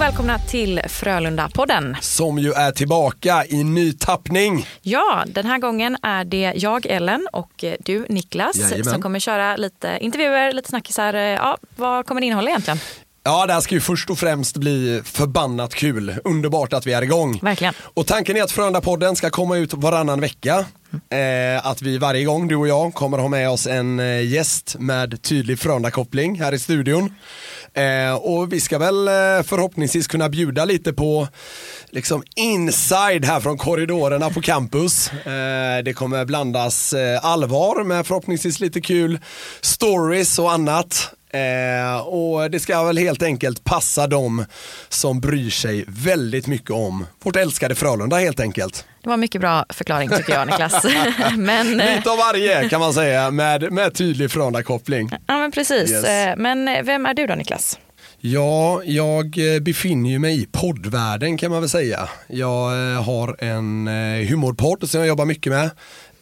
välkomna till Frölunda-podden. Som ju är tillbaka i ny tappning. Ja, den här gången är det jag, Ellen, och eh, du, Niklas, Jajamän. som kommer köra lite intervjuer, lite snackisar. Eh, Ja, vad kommer det innehålla egentligen? Ja, det här ska ju först och främst bli förbannat kul. Underbart att vi är igång. Verkligen. Och tanken är att Frölunda-podden ska komma ut varannan vecka. Eh, att vi varje gång, du och jag, kommer ha med oss en eh, gäst med tydlig Frölunda-koppling här i studion. Eh, och vi ska väl eh, förhoppningsvis kunna bjuda lite på liksom inside här från korridorerna på campus. Eh, det kommer blandas eh, allvar med förhoppningsvis lite kul stories och annat. Eh, och det ska väl helt enkelt passa dem som bryr sig väldigt mycket om vårt älskade Frölunda helt enkelt. Det var en mycket bra förklaring tycker jag, Niklas. men, eh, Lite av varje kan man säga med, med tydlig Frölunda-koppling. ja, men precis. Yes. Eh, Men eh, vem är du då, Niklas? Ja, jag befinner mig i poddvärlden kan man väl säga. Jag har en humorpodd som jag jobbar mycket med.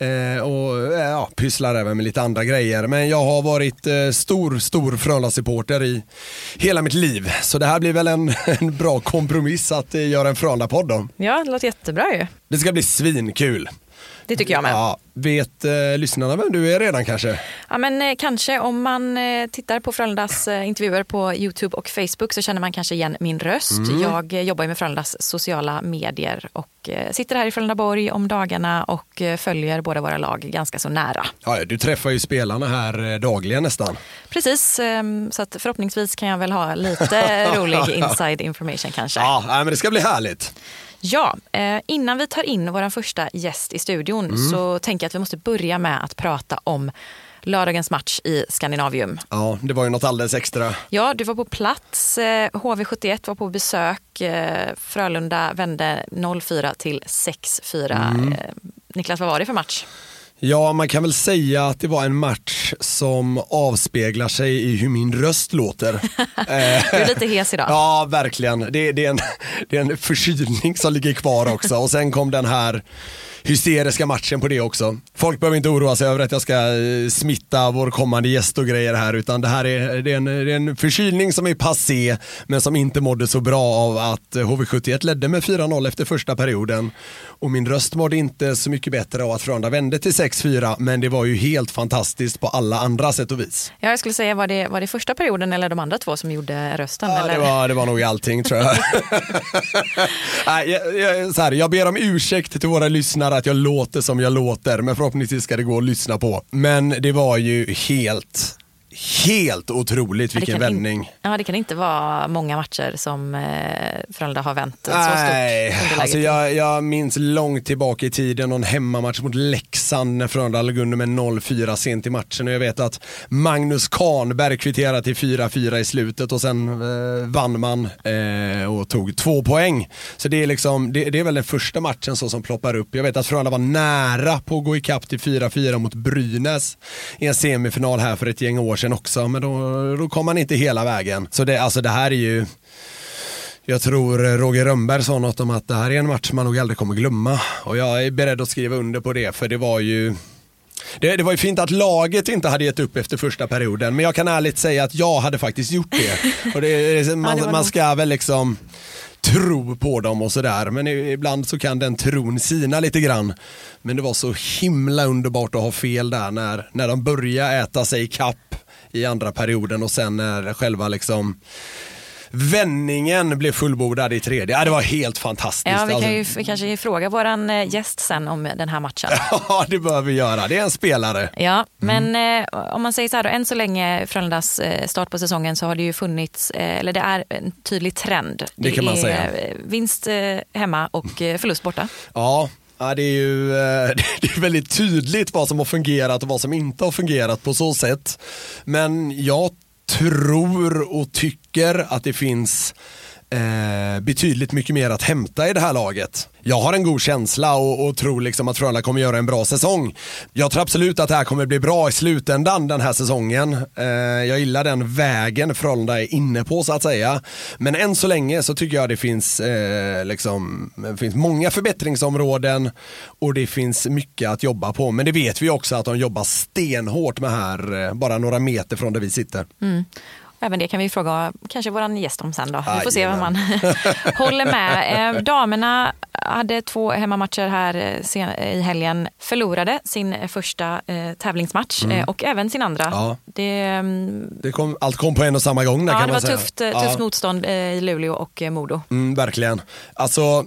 Eh, och eh, ja, pysslar även med lite andra grejer. Men jag har varit eh, stor, stor Frölunda-supporter i hela mitt liv. Så det här blir väl en, en bra kompromiss att eh, göra en Frölunda-podd om. Ja, det låter jättebra ju. Det ska bli svinkul. Det tycker jag med. Ja, vet eh, lyssnarna vem du är redan kanske? Ja, men eh, kanske om man eh, tittar på Frölundas eh, intervjuer på Youtube och Facebook så känner man kanske igen min röst. Mm. Jag eh, jobbar med Frölundas sociala medier och eh, sitter här i Frölundaborg om dagarna och följer båda våra lag ganska så nära. Ja, du träffar ju spelarna här dagligen nästan. Precis, eh, så att förhoppningsvis kan jag väl ha lite rolig inside information kanske. Ja, men det ska bli härligt. Ja, innan vi tar in vår första gäst i studion Mm. så tänker jag att vi måste börja med att prata om lördagens match i Skandinavium. Ja, det var ju något alldeles extra. Ja, du var på plats. Eh, HV71 var på besök. Eh, Frölunda vände 0-4 till 6-4. Mm. Eh, Niklas, vad var det för match? Ja, man kan väl säga att det var en match som avspeglar sig i hur min röst låter. Eh, Du är lite hes idag. ja, verkligen. Det, det, är en, det är en förkylning som ligger kvar också. Och sen kom den här hysteriska matchen på det också. Folk behöver inte oroa sig över att jag ska eh, smitta vår kommande gäst och grejer här utan det här är, det är, en, det är en förkylning som är passé men som inte mådde så bra av att eh, HV71 ledde med 4-0 efter första perioden och min röst mådde inte så mycket bättre av att Frölunda vände till 6-4 men det var ju helt fantastiskt på alla andra sätt och vis. Ja, jag skulle säga, var det, var det första perioden eller de andra två som gjorde rösten? Ja, eller? det, var, det var nog i allting tror jag. Nej, jag, jag, så här, jag ber om ursäkt till våra lyssnare att jag låter som jag låter, men förhoppningsvis ska det gå att lyssna på. Men det var ju helt, helt otroligt Ja, vilken in- vändning. Ja, det kan inte vara många matcher som eh, Frölunda har vänt så Nej, stort underläge alltså jag, jag minns långt tillbaka i tiden någon hemmamatch mot Leksand när Frölunda låg under med 0-4 sent i matchen och jag vet att Magnus Kahnberg kvitterade till 4-4 i slutet och sen eh, vann man eh, och tog två poäng. Så det är, liksom, det, det är väl den första matchen så som ploppar upp. Jag vet att Frölunda var nära på att gå ikapp till 4-4 mot Brynäs i en semifinal här för ett gäng år sedan också men då, då kom man inte hela vägen. Så det, alltså det här är ju jag tror Roger Rönnberg sa något om att det här är en match man nog aldrig kommer glömma. Och jag är beredd att skriva under på det för det var ju det, det var ju fint att laget inte hade gett upp efter första perioden men jag kan ärligt säga att jag hade faktiskt gjort det. Och det man, man ska väl liksom tro på dem och sådär men ibland så kan den tron sina lite grann. Men det var så himla underbart att ha fel där när, när de började äta sig kapp i andra perioden och sen när själva liksom vändningen blev fullbordad i tredje. Ja, det var helt fantastiskt. Ja, vi kan Alltså- ju vi kanske fråga vår gäst sen om den här matchen. Ja, det bör vi göra. Det är en spelare. Ja, Mm. men eh, om man säger så här då, än så länge Frölundas eh, start på säsongen så har det ju funnits, eh, eller det är en tydlig trend. Det kan man säga. eh, Vinst eh, hemma och eh, förlust borta. Ja, ja det är ju eh, det är väldigt tydligt vad som har fungerat och vad som inte har fungerat på så sätt. Men jag tror och tycker att det finns eh, betydligt mycket mer att hämta i det här laget. Jag har en god känsla och, och tror liksom att Frölunda kommer göra en bra säsong. Jag tror absolut att det här kommer bli bra i slutändan den här säsongen. Eh, jag gillar den vägen Frölunda är inne på så att säga. Men än så länge så tycker jag det finns, eh, liksom, det finns många förbättringsområden och det finns mycket att jobba på. Men det vet vi också att de jobbar stenhårt med här, eh, bara några meter från där vi sitter. Mm. Även det kan vi fråga kanske vår gäst om sen då. Vi får se vad Jajamän. man håller med. Eh, Damerna hade två hemmamatcher här eh, sen, i helgen. Förlorade sin första eh, tävlingsmatch eh, och även sin andra. Ja. Det, mm, Det kom, allt kom på en och samma gång där ja, kan det man var säga. tufft, eh, Ja. tufft motstånd eh, i Luleå och eh, Modo. Mm, verkligen. Alltså,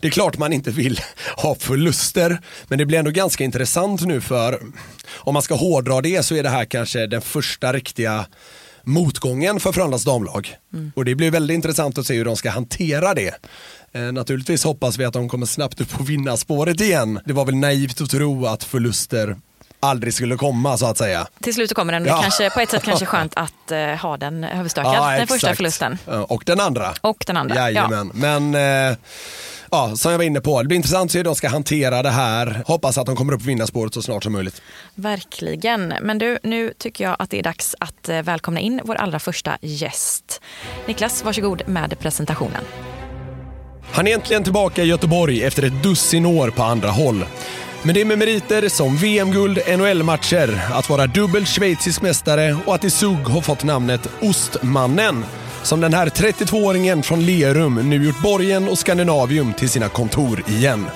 det är klart man inte vill ha förluster, men det blir ändå ganska intressant nu för om man ska hårdra det så är det här kanske den första riktiga motgången för Frölundas damlag. Och det blir väldigt intressant att se hur de ska hantera det. Eh, naturligtvis hoppas vi att de kommer snabbt upp på vinnarspåret igen. Det var väl naivt att tro att förluster aldrig skulle komma så att säga. Till slut kommer den. Det Ja. kanske på ett sätt kanske skönt att eh, ha den överstökad, den exakt. första förlusten. Ja, Och den andra. Och den andra. Ja. Jajamän. Men eh, ja, som jag var inne på, det blir intressant att se hur de ska hantera det här. Hoppas att de kommer upp på vinnarspåret så snart som möjligt. Verkligen. Men du, nu tycker jag att det är dags att eh, välkomna in vår allra första gäst. Niklas, varsågod med presentationen. Han är äntligen tillbaka i Göteborg efter ett dussin år på andra håll. Men det är med meriter som VM-guld, NHL-matcher, att vara dubbel schweizisk mästare och att i SUG har fått namnet Ostmannen. Som den här 32-åringen från Lerum nu gjort Borgen och Skandinavium till sina kontor igen.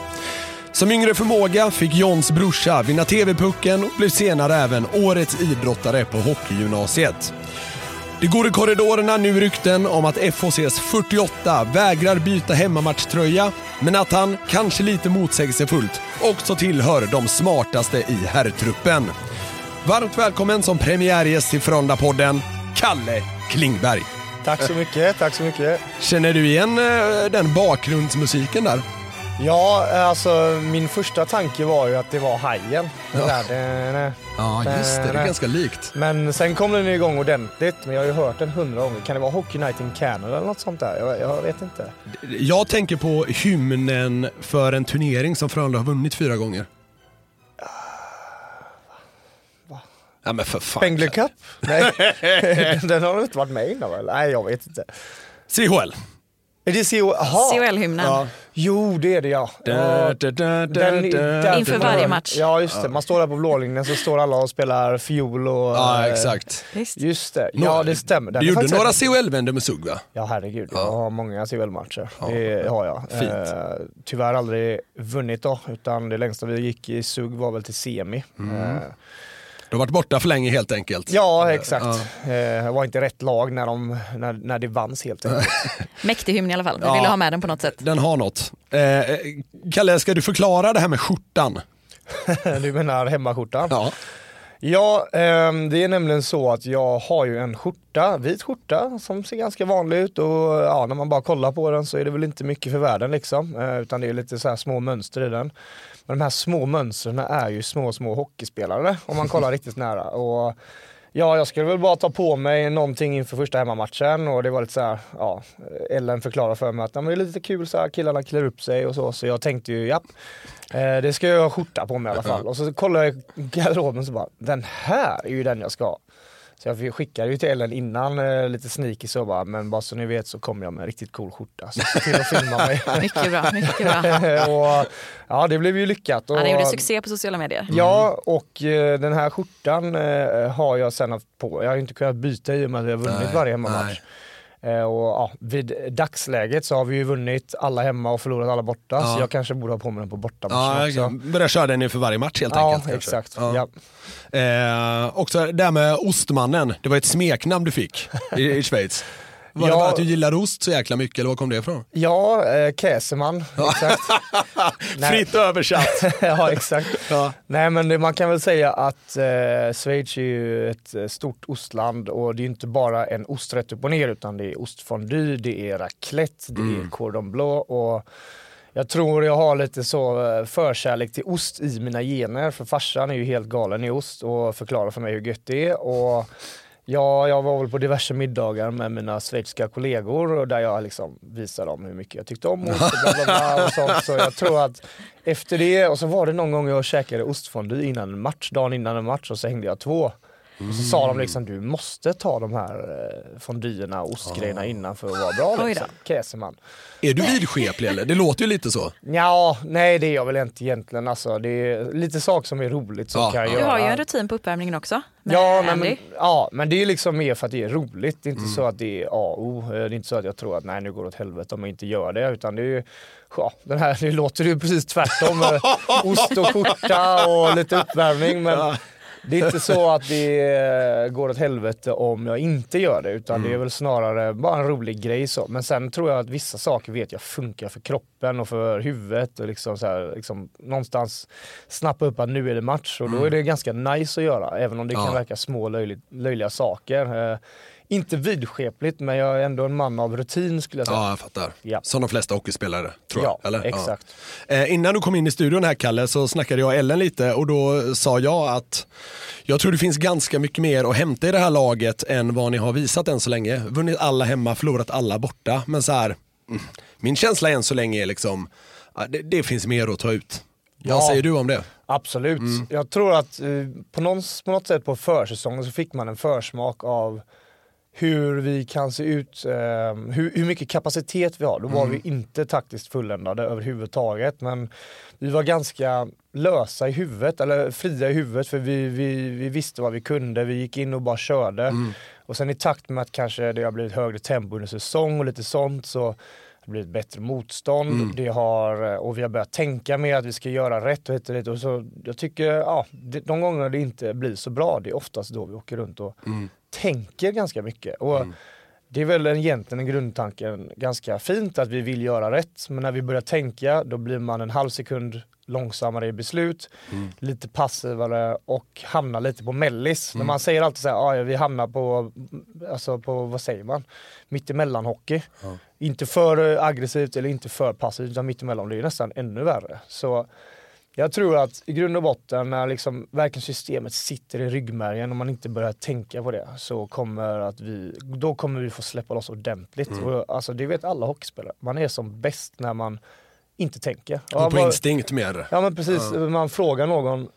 Som yngre förmåga fick Johns brorsa vinna TV-pucken och blev senare även årets idrottare på hockeygymnasiet. Det går i korridorerna nu rykten om att FHCs 48 vägrar byta hemmamatchtröja, men att han, kanske lite motsägelsefullt, också tillhör de smartaste i herrtruppen. Varmt välkommen som premiärgäst till Frölunda-podden, Kalle Klingberg. Tack så mycket, tack så mycket. Känner du igen eh, den bakgrundsmusiken där? Ja, alltså min första tanke var ju att det var Hajen. Där, den. Ja, just det. Det är ganska likt. Men sen kom den igång ordentligt, men jag har ju hört den hundra gånger. Kan det vara Hockey Night in Canada eller något sånt där? Jag, jag vet inte. Jag tänker på hymnen för en turnering som Frölunda har vunnit fyra gånger. Ja men för fan. Spengler Cup? Nej, den har väl inte varit med innan väl? Nej, jag vet inte. CHL. Är det CO? CHL-hymnen. Ja. Jo, det är det ja. Da, Ja, da, da, da, den- da, den- Inför varje match. Ja, just det. Man står där på blålinjen så står alla och spelar fiol och... Ja, eh, exakt. Visst. Just det. Ja, det stämmer. Den Du gjorde några CHL-vändor med SUG va? Ja herregud, Ja. jag har många CHL-matcher. Ja. Det har jag. Fint. Eh, tyvärr aldrig vunnit då, utan det längsta vi gick i SUG var väl till semi. Mm. Du har varit borta för länge helt enkelt. ja exakt. Ja. Eh, jag var inte rätt lag när, de, när, när det vanns helt enkelt. Mäktig hymn i alla fall. Vi Ja. ville ha med den på något sätt. Den har något. Eh, Kalle, ska du förklara det här med skjortan? du menar hemmaskjortan? Ja. Ja, ehm, det är nämligen så att jag har ju en skjorta, vit skjorta som ser ganska vanlig ut och ja, när man bara kollar på den så är det väl inte mycket för världen liksom. Eh, utan det är lite så här små mönster i den. Men de här små mönstren är ju små, små hockeyspelare om man kollar riktigt nära. Och Ja, jag skulle väl bara ta på mig någonting inför första hemmamatchen och det var lite så här, ja, Ellen förklarade för mig att ja, men det är lite kul så här, killarna klär upp sig och så, så jag tänkte ju, ja, eh, det ska jag ha skjorta på mig i alla fall. Och så kollade jag i garderoben och så bara, den här är ju den jag ska ha. Så jag skickade ju till Ellen innan eh, lite sneaky så bara, men bara så ni vet så kommer jag med en riktigt cool skjorta. Så se till att filma mig. Mycket bra. Mycket bra. och, ja, det blev ju lyckat. Och, Ja, den gjorde succé på sociala medier. Ja, och eh, den här skjortan eh, har jag sen haft på. Jag har ju inte kunnat byta i och med att vi har vunnit Nej, varje hemmamatch. Eh, och, ja, vid dagsläget så har vi ju vunnit alla hemma och förlorat alla borta. Ja. Så jag kanske borde ha på mig den på bortamatchen Ja, också. jag börjar köra den inför varje match helt Ja, enkelt. kanske. exakt. Ja. Ja. Eh, också det här med ostmannen, det var ett smeknamn du fick i, i Schweiz. Var det Ja. bara att du gillar ost så jäkla mycket eller var kom det ifrån? Ja, eh, Käseman. Exakt. Fritt översatt. ja, exakt. Ja. Nej men det, man kan väl säga att eh, Schweiz är ju ett eh, stort ostland och det är inte bara en ost rätt upp och ner utan det är ostfondue, det är raclette, det Mm. är cordon bleu och jag tror jag har lite så eh, förkärlek till ost i mina gener för farsan är ju helt galen i ost och förklarar för mig hur gött det är och Ja, jag var väl på diverse middagar med mina schweiziska kollegor och där jag liksom visade dem hur mycket jag tyckte om ost och bla bla bla och sånt. Så jag tror att efter det, och så var det någon gång jag käkade ostfondue innan en match, dagen innan en match och så hängde jag två. Och så sa de liksom du måste ta de här eh, fondyerna och ostgrejerna innan för att vara bra liksom. Käseman. Är du vidskeplig eller? Det låter ju lite så. Ja, nej det är jag väl inte egentligen alltså. Det är lite saker som är roligt som Ja, kan jag ja. Du göra. har ju en rutin på uppvärmningen också. Ja, Andy. men, ja, men det är liksom mer för att det är roligt. Det är inte Mm. så att det är A och O. Eh, Det är inte så att jag tror att nej nu går det åt helvete om jag inte gör det. Utan det är ju, ja, den här, det låter ju precis tvärtom. med Ost och skjorta och lite uppvärmning. Men det är inte så att det eh, går åt helvete om jag inte gör det. Utan Mm. det är väl snarare bara en rolig grej så. Men sen tror jag att vissa saker vet jag funkar för kroppen och för huvudet. Och liksom så här, liksom, någonstans snappa upp att nu är det match. Och då är det ganska nice att göra. Även om det Mm. Ja. kan verka små löjligt, löjliga saker. Inte vidskepligt men jag är ändå en man av rutin skulle jag säga. Ja, jag fattar. Ja. Som de flesta hockeyspelare, tror Ja, jag. Eller? exakt. Ja. Eh, innan du kom in i studion här, Kalle, så snackade jag Ellen lite och då sa jag att jag tror det finns ganska mycket mer att hämta i det här laget än vad ni har visat än så länge. Vunnit alla hemma, förlorat alla borta. Men så här, mm, min känsla än så länge är liksom, det, det finns mer att ta ut. Vad Ja. säger du om det? Absolut. Mm. Jag tror att eh, på, någon, på något sätt på försäsongen så fick man en försmak av hur vi kan se ut, eh, hur, hur mycket kapacitet vi har. Då var Mm. vi inte taktiskt fulländade överhuvudtaget men vi var ganska lösa i huvudet, eller fria i huvudet för vi, vi, vi visste vad vi kunde, vi gick in och bara körde. Mm. Och sen i takt med att kanske det har blivit högre tempo under säsong och lite sånt så har det blivit bättre motstånd. Mm. Det har, och vi har börjat tänka mer att vi ska göra rätt och hit och dit. Och så, jag tycker, ja, det, de gånger det inte blir så bra, det är oftast då vi åker runt och Mm. Tänker ganska mycket. Och Det är väl egentligen en grundtanken ganska fint att vi vill göra rätt. Men när vi börjar tänka då blir man en halv sekund långsammare i beslut, lite passivare och hamnar lite på mellis. När man säger alltid så här, "Ah, ja, vi hamnar på, alltså på, vad säger man, mittemellan hockey. Inte för aggressivt eller inte för passivt utan mittemellan, det är nästan ännu värre. Så jag tror att i grund och botten när liksom verkligen systemet sitter i ryggmärgen och man inte börjar tänka på det så kommer att vi, då kommer vi få släppa loss ordentligt. Och, alltså, det vet alla hockeyspelare, man är som bäst när man inte tänker. Ja, Och på bara- instinkt mer. Ja men precis, man frågar någon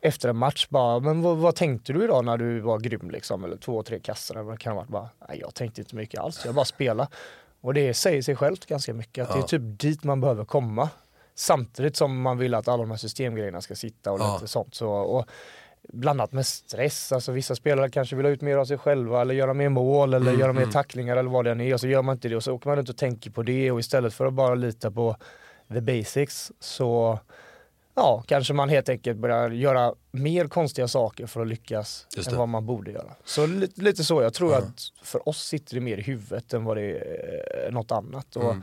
efter en match bara, men vad, vad tänkte du idag när du var grym liksom? Eller två, tre kassar eller vad det kan ha varit. Bara, Nej, jag tänkte inte mycket alls, jag bara spela. Och det säger sig självt ganska mycket, att det är typ dit man behöver komma. Samtidigt som man vill att alla de här systemgrejerna ska sitta och Ja. lite sånt. Så, och blandat med stress, alltså vissa spelare kanske vill ha ut mer av sig själva eller göra mer mål eller göra mer tacklingar eller vad det än är och så gör man inte det och så åker man runt och tänker på det och istället för att bara lita på the basics så ja, kanske man helt enkelt börjar göra mer konstiga saker för att lyckas än vad man borde göra. Så lite, lite så, jag tror att för oss sitter det mer i huvudet än vad det är eh, något annat. Och, Mm.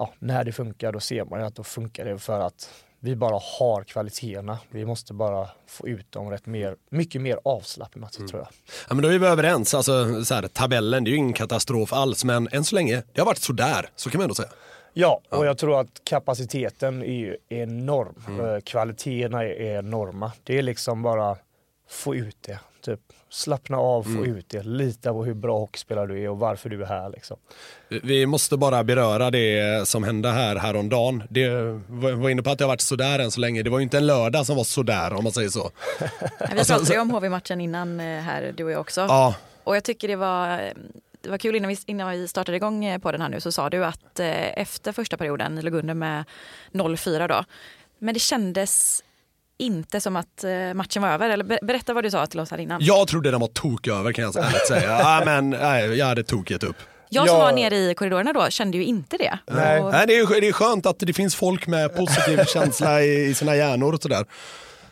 Ja, när det funkar då ser man ju att då funkar det för att vi bara har kvaliteterna. Vi måste bara få ut dem rätt mer, mycket mer avslappnat Mm. tror jag. Ja, men då är vi överens. Alltså, så här, tabellen, det är ju ingen katastrof alls, men än så länge, det har varit sådär. Så kan man ändå säga. Ja, och jag tror att kapaciteten är ju enorm. Mm. Eh, Kvaliteterna är enorma. Det är liksom bara få ut det. Typ. Slappna av, få Mm. ut det. Lita på hur bra hockeyspelare du är och varför du är här. Liksom. Vi måste bara beröra det som hände här häromdagen. Det var var inne på att det har varit sådär än så länge. Det var ju inte en lördag som var sådär om man säger så. Vi pratade ju om HV-matchen innan eh, här, du och jag också. Ja, Och jag tycker det var, det var kul innan vi, innan vi startade igång eh, på den här nu så sa du att eh, efter första perioden låg under med 0-4 då. Men det kändes inte som att eh, matchen var över. Eller ber- berätta vad du sa till oss här innan. jag trodde den var tok över kan jag ärligt säga. Ja, men nej, jag hade tokigt upp. Jag som Ja. var nere i korridorerna då kände ju inte det. Nej. Och, Nej, det, är, det är skönt att det finns folk med positiv känsla i, i sina hjärnor och sådär.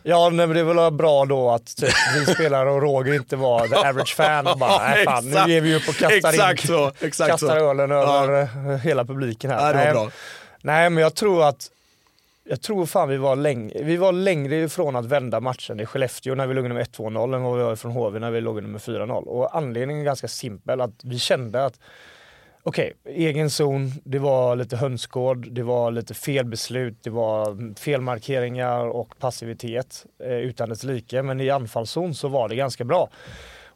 Ja, men det är väl bra då att typ, vi spelare och Roger inte var the average fan och bara, nej fan, nu ger vi upp och kastar Exakt in, så, exakt kastar så. ölen över eh, hela publiken här. Ja, det var nej, bra. nej, men jag tror att jag tror fan vi var, läng vi var längre ifrån att vända matchen i Skellefteå när vi låg nummer 1-2-0 än vad vi var ifrån HV när vi låg nummer 4-0. Och anledningen är ganska simpel, att vi kände att Okej, egen zon, det var lite hönsgård, det var lite felbeslut, det var felmarkeringar och passivitet eh, utan dess like. Men i anfallszon så var det ganska bra.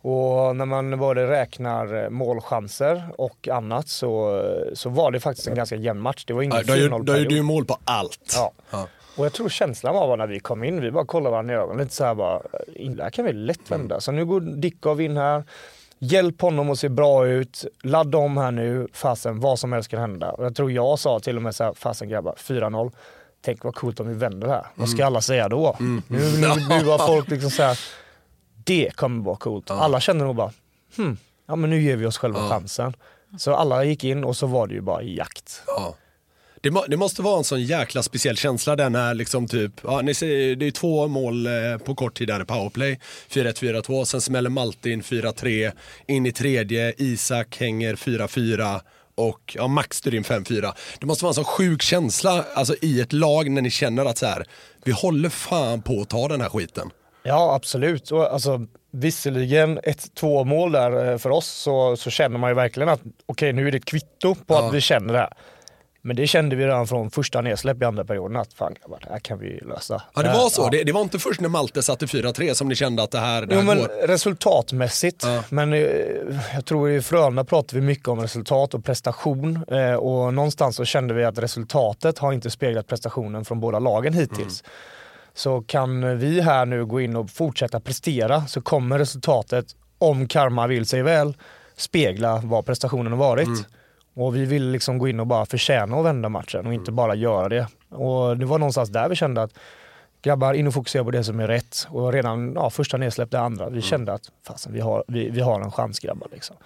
Och när man både räknar eh, målchanser och annat så, så var det faktiskt en ganska jämn match. Det var ingen Ja, Då gjorde 4-0 då gjorde period. mål på allt. Ja. Ja. Och jag tror känslan var när vi kom in, vi bara kollade varandra i ögonen lite så här bara, in där kan vi lätt vända. Så nu går Dickov in här, hjälp honom att se bra ut, ladda om här nu, fasen vad som helst kan hända. Och jag tror jag sa till och med så här, fasen grabbar, 4-0. Tänk vad coolt om vi vänder här. Vad ska alla säga då? Nu, nu buar folk liksom så här. Det kommer vara coolt. Alla kände nog bara, hmm, ja men nu ger vi oss själva chansen. Så alla gick in och så var det ju bara jakt. Ja. Det, må, det måste vara en sån jäkla speciell känsla den här liksom typ, ja, ni ser, det är två mål eh, på kort tid där i powerplay. 4-1, 4-2, sen smäller Malte in 4-3, in i tredje, Isak hänger 4-4 och ja, Max styr in 5-4. Det måste vara en sån sjuk känsla alltså, i ett lag när ni känner att så här, vi håller fan på att ta den här skiten. Ja, absolut. Och, alltså, visserligen ett två mål där eh, för oss så, så känner man ju verkligen att okej, nu är det ett kvitto på Ja. att vi känner det här. Men det kände vi redan från första nedsläpp i andra perioden att fan grabbar, det här kan vi lösa. Ja det var så, ja. det, det var inte först när Malte satte 4-3 som ni kände att det här, det Jo här men går. resultatmässigt. Ja. Men eh, jag tror i Frölunda pratar vi mycket om resultat och prestation eh, och någonstans så kände vi att resultatet har inte speglat prestationen från båda lagen hittills. Så kan vi här nu gå in och fortsätta prestera så kommer resultatet, om karma vill sig väl, spegla vad prestationen har varit. Och vi vill liksom gå in och bara förtjäna att vända matchen och inte bara göra det. Och det var någonstans där vi kände att grabbar, in och fokusera på det som är rätt. Och redan ja, första nedsläpp, det andra, vi kände att fasen, vi, har, vi, vi har en chans grabbar. Liksom.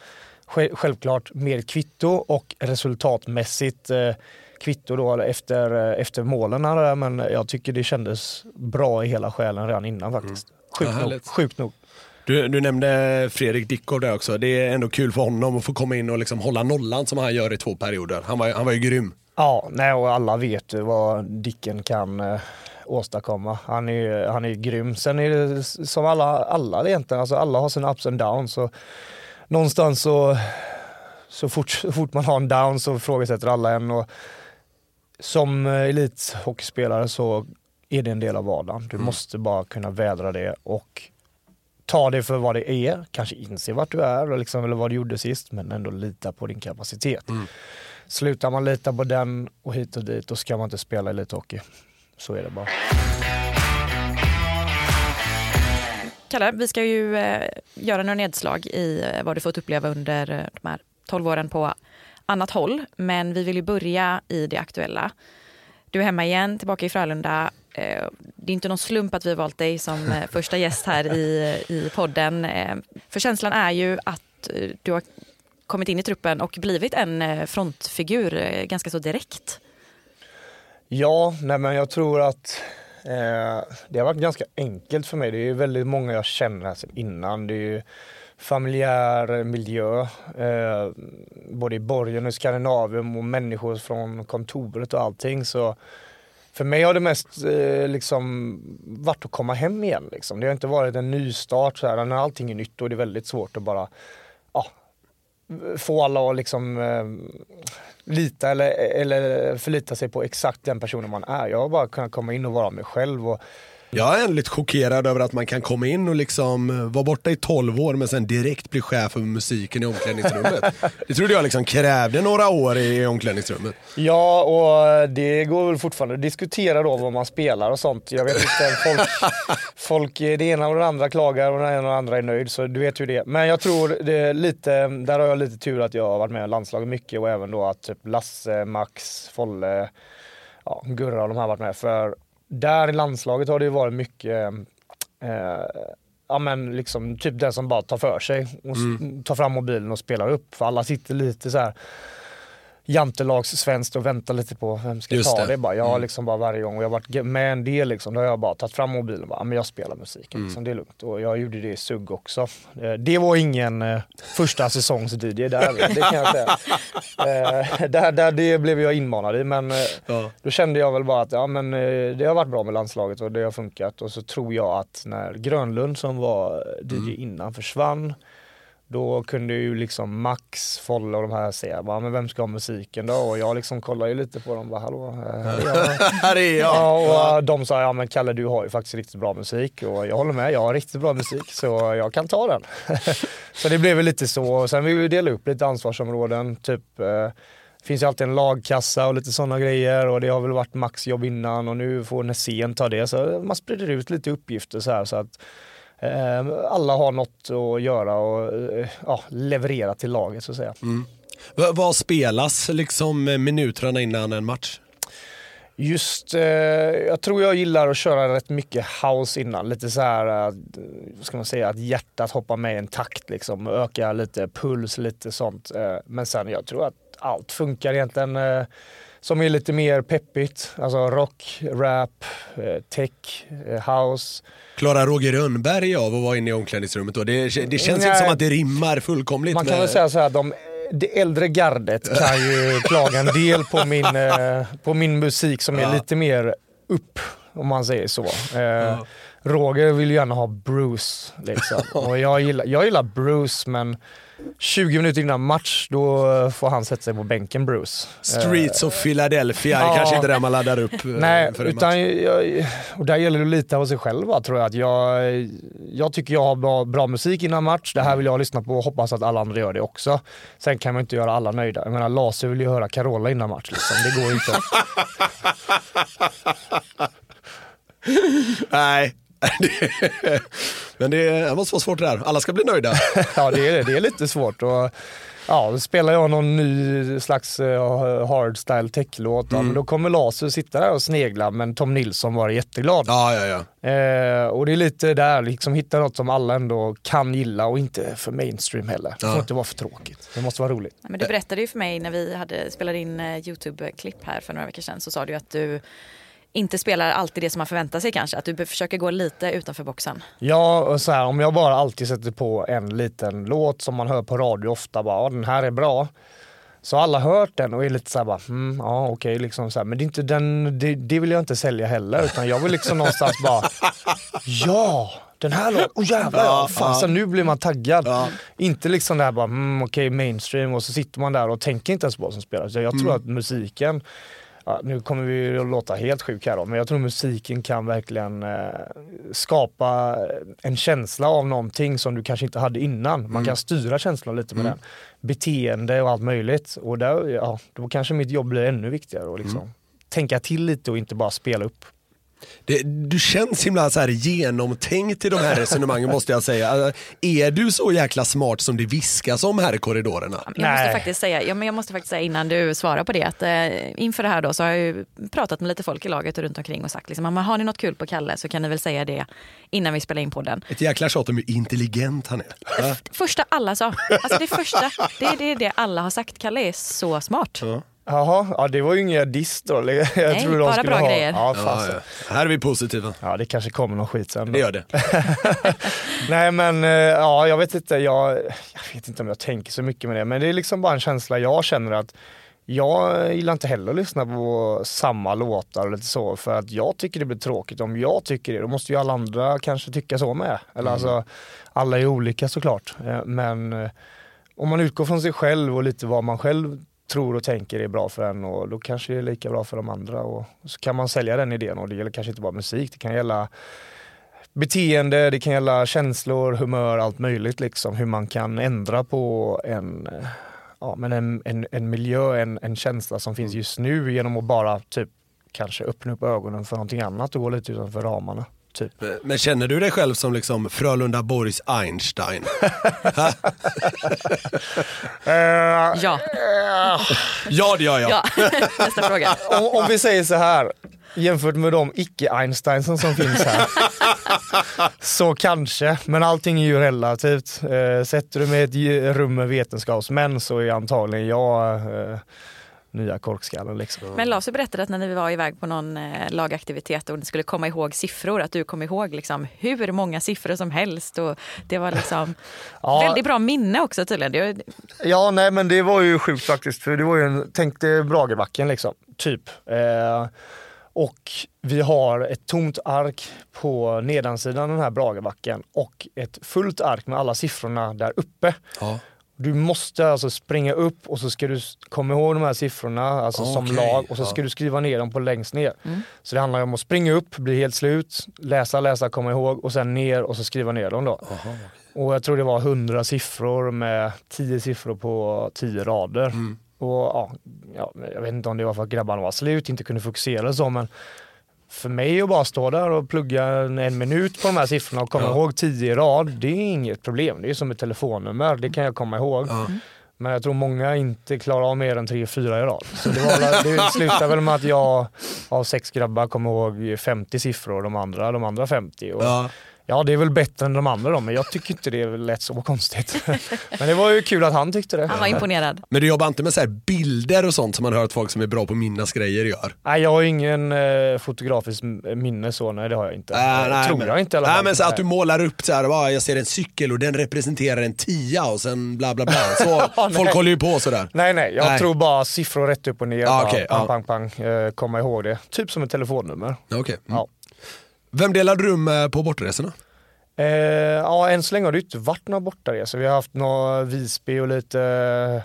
Själv- Självklart mer kvitto och resultatmässigt eh, kvitto då efter, eh, efter målen. där, Men jag tycker det kändes bra i hela själen redan innan faktiskt. Sjukt, Ja, nog, sjukt nog. Du, du nämnde Fredrik Dickov där också. Det är ändå kul för honom att få komma in och liksom hålla nollan som han gör i två perioder. Han var, han var ju grym. Ja, nej, och alla vet ju vad Dicken kan eh, åstadkomma. Han är, han är grym. Sen är det som alla, alla egentligen, alltså alla har sina ups and downs. Så någonstans så, så fort, så fort man har en down så ifrågasätter alla en. Och som eh, elithockeyspelare så är det en del av vardagen. Du måste bara kunna vädra det och ta det för vad det är. Kanske inse vart du är och liksom, eller vad du gjorde sist, men ändå lita på din kapacitet. Slutar man lita på den och hit och dit, då ska man inte spela elithockey. Så är det bara. Kalle, vi ska ju eh, göra några nedslag i eh, vad du fått uppleva under eh, de här 12 åren på annat håll. Men vi vill ju börja i det aktuella. Du är hemma igen, tillbaka i Frölunda. Eh, det är inte någon slump att vi har valt dig som eh, första gäst här i, i podden. Eh, för känslan är ju att du har kommit in i truppen och blivit en frontfigur ganska så direkt. Ja, nej men jag tror att eh, det har varit ganska enkelt för mig. Det är ju väldigt många jag känner sedan innan. Det är ju familjär miljö, eh, både i borgen och i Skandinavien och människor från kontoret och allting. Så för mig har det mest eh, liksom varit att komma hem igen. Liksom. Det har inte varit en nystart. Så här. När allting är nytt då är det väldigt svårt att bara ja, få alla att liksom eh, lita eller, eller förlita sig på exakt den personen man är. Jag har bara kunnat komma in och vara mig själv. Och, jag är lite chockerad över att man kan komma in och liksom eh, vara borta i 12 år men sen direkt bli chef över musiken i omklädningsrummet. det trodde jag liksom krävde några år i omklädningsrummet. ja, och det går väl fortfarande att diskutera då vad man spelar och sånt. Jag vet inte, folk, folk det ena och det andra klagar och det ena och det andra är nöjd, så du vet ju det. Men jag tror det är lite, där har jag lite tur att jag har varit med i landslaget mycket och även då att typ Lasse, Max, Folle, ja, Gurra och de har varit med. För där i landslaget har det ju varit mycket eh, ja men liksom typ den som bara tar för sig och s- tar fram mobilen och spelar upp. För alla sitter lite så här jantelags svenskt och väntar lite på vem ska Just ta det. det. bara. Jag har liksom bara varje gång och jag har varit med en del liksom, då har jag bara tagit fram mobilen och bara, "Ja, men jag spelar musik. Liksom, det är lugnt. Och jag gjorde det i SUG också. Eh, Det var ingen eh, första säsongs DJ där, det kan jag säga. Eh, där, där det blev jag inmanad i men eh, Ja. då kände jag väl bara att ja, men, det har varit bra med landslaget och det har funkat. Och så tror jag att när Grönlund som var DJ innan försvann då kunde ju liksom Max, Folle och de här säga, bara, men vem ska ha musiken då? Och jag liksom kollade ju lite på dem, bara hallå, eh, här är jag. Här är jag. Ja, och eh, de sa, ja men Kalle du har ju faktiskt riktigt bra musik och jag håller med, jag har riktigt bra musik så jag kan ta den. så det blev väl lite så, och sen vill vi dela upp lite ansvarsområden, typ eh, finns ju alltid en lagkassa och lite sådana grejer och det har väl varit Max jobb innan och nu får Nässén ta det. Så man sprider ut lite uppgifter så här så att alla har något att göra och eh, ja, leverera till laget så att säga. V- vad spelas liksom minuterna innan en match? Just, eh, jag tror jag gillar att köra rätt mycket house innan. Lite så här, eh, vad ska man säga, att hjärtat hoppar med i en takt liksom. Öka lite puls, lite sånt. Eh, men sen jag tror att allt funkar egentligen. Eh, som är lite mer peppigt. Alltså rock, rap, eh, tech, eh, house. Klarar Roger Rönnberg av att vara inne i omklädningsrummet då? Det, det känns Nej. inte som att det rimmar fullkomligt. Man kan med- väl säga så här, de, det äldre gardet kan ju klaga en del på min, eh, på min musik som är Ja. lite mer upp, om man säger så. Eh, Roger vill ju gärna ha Bruce, liksom. och jag gillar, jag gillar Bruce men 20 minuter innan match då får han sätta sig på bänken Bruce. Streets of Philadelphia, det Ja. kanske inte är det man laddar upp eh, Nej, utan jag, och där gäller det att lita på sig själv tror jag. Att jag, jag tycker jag har bra, bra musik innan match, det här vill jag lyssna på och hoppas att alla andra gör det också. Sen kan man inte göra alla nöjda. Jag menar Laser vill ju höra Carola innan match liksom. det går ju inte. Nej. Men det, det måste vara svårt det där. Alla ska bli nöjda. ja det är, det är lite svårt. Och, ja, då spelar jag någon ny slags uh, hardstyle techlåt, ja, men då kommer Laser sitta där och snegla men Tom Nilsson var jätteglad. Ja, ja, ja. Eh, och det är lite där, liksom hitta något som alla ändå kan gilla och inte för mainstream heller. Det får Ja. inte vara för tråkigt. Det måste vara roligt. Ja, Men du berättade ju för mig när vi hade spelade in eh, Youtube-klipp här för några veckor sedan så sa du att du inte spelar alltid det som man förväntar sig kanske, att du försöker gå lite utanför boxen. Ja, och så här, om jag bara alltid sätter på en liten låt som man hör på radio ofta, bara ja, den här är bra. Så har alla hört den och är lite så här bara, mm, ja okej, liksom så här. men det, är inte den, det, det vill jag inte sälja heller, utan jag vill liksom någonstans bara, ja, den här låten, åh jävlar, ja, fan, så nu blir man taggad. Ja. Inte liksom det här bara, mm, okej mainstream och så sitter man där och tänker inte ens på vad som spelas. Så Jag tror att musiken, ja, nu kommer vi att låta helt sjuk här då, men jag tror musiken kan verkligen eh, skapa en känsla av någonting som du kanske inte hade innan. Man kan styra känslan lite med den. Beteende och allt möjligt. Och där, ja, då kanske mitt jobb blir ännu viktigare och liksom tänka till lite och inte bara spela upp. Det, du känns himla så här genomtänkt i de här resonemangen måste jag säga. Alltså, Är du så jäkla smart som det viskas om här i korridorerna? Jag måste, faktiskt säga, ja, men jag måste faktiskt säga innan du svarar på det att eh, inför det här då så har jag ju pratat med lite folk i laget och runt omkring och sagt liksom, "Ja, har ni något kul på Kalle så kan ni väl säga det innan vi spelar in podden. Ett jäkla tjat om hur intelligent han är. Ja. Första alla sa, alltså det första, det är det, det alla har sagt, Kalle är så smart. Jaha, ja det var ju inga diss då. Jag Nej, tror de bara skulle bra ha. grejer. Ja, Ja, ja. Här är vi positiva. Ja, det kanske kommer någon skit sen. Det gör det. Nej men eh, ja, jag vet inte, jag, jag vet inte om jag tänker så mycket med det, men det är liksom bara en känsla jag känner att jag gillar inte heller att lyssna på samma låtar lite så, för att jag tycker det blir tråkigt. Om jag tycker det, då måste ju alla andra kanske tycka så med. Eller alltså, alla är olika såklart. Eh, Men eh, om man utgår från sig själv och lite vad man själv tror och tänker är bra för en och då kanske det är lika bra för de andra och så kan man sälja den idén och det gäller kanske inte bara musik, det kan gälla beteende, det kan gälla känslor, humör, allt möjligt liksom. Hur man kan ändra på en, ja, men en, en, en miljö, en, en känsla som finns just nu genom att bara typ kanske öppna upp ögonen för någonting annat och gå lite utanför ramarna. Typ. Men känner du dig själv som liksom Frölunda Borgs Einstein? Ja, Ja, det gör jag. ja. nästa fråga. Om, om vi säger så här, jämfört med de icke-Einsteinsen som finns här. så kanske, men allting är ju relativt. Eh, sätter du mig i ett rum med vetenskapsmän så är antagligen jag eh, nya korkskallen liksom. Men Lars berättade att när ni var iväg på någon eh, lagaktivitet och ni skulle komma ihåg siffror, att du kom ihåg liksom hur många siffror som helst och det var liksom Ja. väldigt bra minne också tydligen. Det, Ja, nej men det var ju sjukt faktiskt. För det var ju en, tänk dig Bragebacken liksom, typ. Eh, Och vi har ett tomt ark på nedansidan den här Bragabacken och ett fullt ark med alla siffrorna där uppe. Ja. Du måste alltså springa upp och så ska du komma ihåg de här siffrorna alltså som Okej, lag och så ja. ska du skriva ner dem på längst ner. Så det handlar om att springa upp, bli helt slut, läsa, läsa, komma ihåg och sen ner och så skriva ner dem då. Och jag tror det var 100 siffror med 10 siffror på 10 rader. Mm. Och ja, ja, jag vet inte om det var för att grabbarna var slut, inte kunde fokusera eller så men för mig att bara stå där och plugga en, minut på de här siffrorna och komma Ja. ihåg 10 i rad, det är inget problem. Det är som ett telefonnummer, det kan jag komma ihåg. Ja. Men jag tror många inte klarar av mer än 3-4 i rad. Så det, var, det slutar väl med att jag av sex grabbar kommer ihåg 50 siffror och de andra, de andra 50. Och Ja. Ja, det är väl bättre än de andra då, men jag tycker inte det lät så konstigt. men det var ju kul att han tyckte det. Han var imponerad. Men du jobbar inte med så här bilder och sånt som man hör att folk som är bra på att minnas grejer gör? Nej, jag har ingen eh, fotografisk minne så, nej det har jag inte. Äh, nej, tror men, jag inte i alla Nej fall. men så att du målar upp så här, jag ser en cykel och den representerar en tia och sen bla bla bla. Så, folk Nej. håller ju på sådär. Nej, nej, jag Nej. tror bara siffror rätt upp och ner. Bara okej, pang, ja. pang, pang, eh, komma ihåg det. Typ som ett telefonnummer. Okej. Mm. Ja. Vem delar du rum med på bortaresorna? Eh, ja, än så länge har det inte varit några bortaresor. Vi har haft några Visby och lite,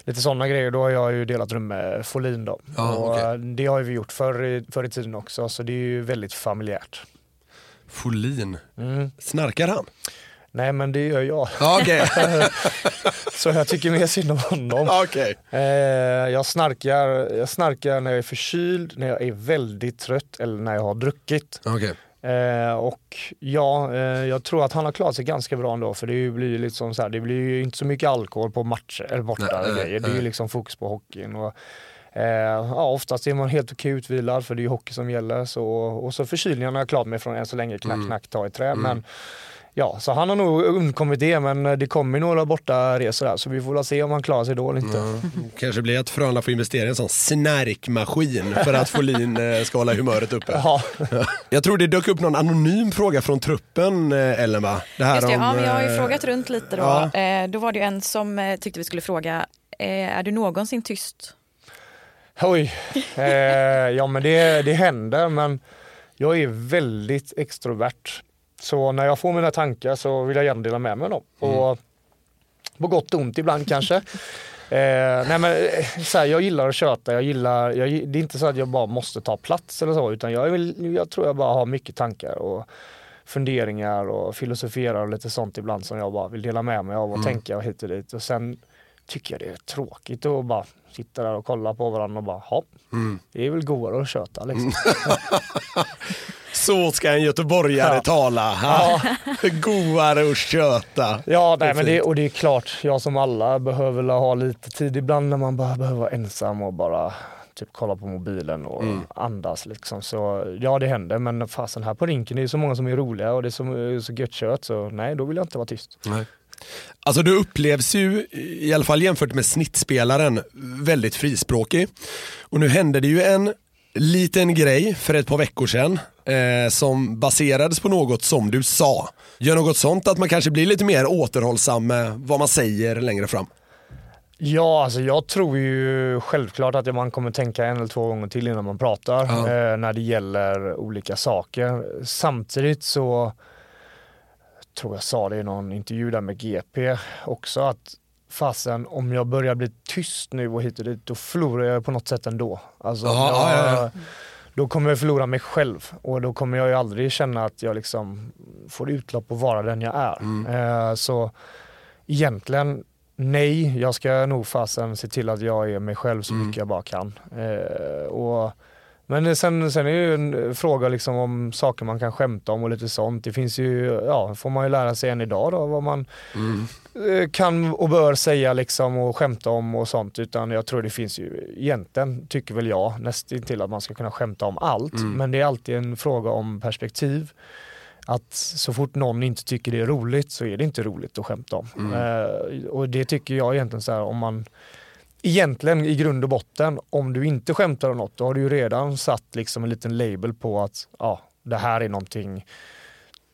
lite sådana grejer. Då har jag ju delat rum med Folin då. Ja, och okej. eh, Det har vi gjort förr i, förr i tiden också, så det är ju väldigt familjärt. Folin. Mm. Snarkar han? Nej men det gör jag. Ja, Okej. Så jag tycker mer synd om honom. Okej. Eh, jag, snarkar, jag snarkar när jag är förkyld, när jag är väldigt trött eller när jag har druckit. Okej. Eh, och ja, eh, jag tror att han har klarat sig ganska bra ändå för det blir liksom så här, det blir ju inte så mycket alkohol på matcher eller borta Nej, grejer. Det är ju liksom fokus på hockeyn. Och, eh, ja, oftast är man helt okej utvilad för det är ju hockey som gäller. Så, och så förkylningen har jag klarat mig från än så länge, knack Mm. knack ta i trä. Men, ja, så han har nog undkommit det men det kommer några borta resor där så vi får väl se om han klarar sig då eller inte. Ja. Kanske blir att Frölunda får investera i en sån snärkmaskin för att Folin eh, ska hålla humöret uppe. Ja. Jag tror det dök upp någon anonym fråga från truppen eh, Ellen va? Det här Just det, ja, men jag har ju eh, frågat runt lite då. ja. Eh, då var det en som eh, tyckte vi skulle fråga, eh, är du någonsin tyst? Oj, eh, ja men det, det händer men jag är väldigt extrovert. Så när jag får mina tankar så vill jag gärna dela med mig av dem. Och på gott och ont ibland kanske. Eh, nej men, eh, så här, jag gillar att köta, jag gillar, jag, det är inte så att jag bara måste ta plats eller så utan jag, vill, jag tror jag bara har mycket tankar och funderingar och filosoferar och lite sånt ibland som jag bara vill dela med mig av och tänka och hit och dit. Och sen tycker jag det är tråkigt att bara sitta där och kolla på varandra och bara, ja, Mm. det är väl godare att köta liksom. Så ska en göteborgare Ja. tala. Ha? Goare att köta. Ja, Det nej, men det, och det är klart, jag som alla behöver väl ha lite tid ibland när man bara behöver vara ensam och bara typ kolla på mobilen och Mm. andas liksom. Så ja, det händer. Men fasen här på rinken, det är så många som är roliga och det är så, så gött kött så nej, då vill jag inte vara tyst. Nej. Alltså du upplevs ju, i alla fall jämfört med snittspelaren, väldigt frispråkig. Och nu hände det ju en liten grej för ett par veckor sedan eh, som baserades på något som du sa. Gör något sånt att man kanske blir lite mer återhållsam med vad man säger längre fram. Ja, alltså jag tror ju självklart att man kommer tänka en eller två gånger till innan man pratar Ja. eh, när det gäller olika saker. Samtidigt så tror jag sa det i någon intervju där med GP också att fasen om jag börjar bli tyst nu och hit och dit då förlorar jag på något sätt ändå. Alltså, Ja, jag, ja, ja. Då kommer jag förlora mig själv och då kommer jag ju aldrig känna att jag liksom får utlopp och vara den jag är. Eh, så egentligen nej, jag ska nog fasen se till att jag är mig själv så mycket jag bara kan. Eh, och, men sen, sen är det ju en fråga liksom om saker man kan skämta om och lite sånt. Det finns ju, ja, får man ju lära sig än idag då vad man eh, kan och bör säga liksom och skämta om och sånt. Utan jag tror det finns ju, egentligen tycker väl jag nästan till att man ska kunna skämta om allt. Men det är alltid en fråga om perspektiv. Att så fort någon inte tycker det är roligt så är det inte roligt att skämta om. Eh, och det tycker jag egentligen så här om man Egentligen i grund och botten, om du inte skämtar om något, då har du ju redan satt liksom en liten label på att ja, det här är någonting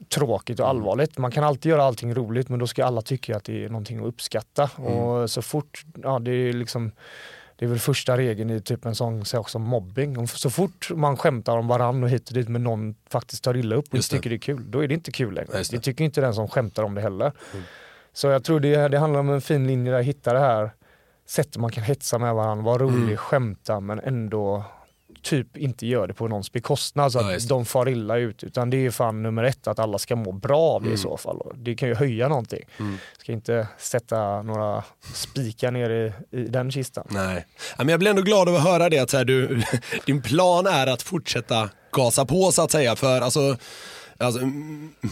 tråkigt och allvarligt. Man kan alltid göra allting roligt men då ska alla tycka att det är någonting att uppskatta. Och så fort, ja det är liksom det är väl första regeln i typ en sån sak som mobbing. Så fort man skämtar om varann och hit och dit men någon faktiskt tar illa upp och det. tycker det är kul, då är det inte kul längre. Det. Det tycker inte den som skämtar om det heller. Så jag tror det, det handlar om en fin linje där, hitta det här sättet man kan hetsa med varandra, vara rolig, Mm. skämta men ändå typ inte gör det på någons bekostnad så Ja, att just de far illa ut. Utan det är fan nummer ett, att alla ska må bra av det Mm. i så fall. Det kan ju höja någonting. Mm. Ska inte sätta några spikar ner i, i den kistan. Nej. Ja, men jag blir ändå glad över att höra det att så här, du, din plan är att fortsätta gasa på så att säga. För alltså, alltså,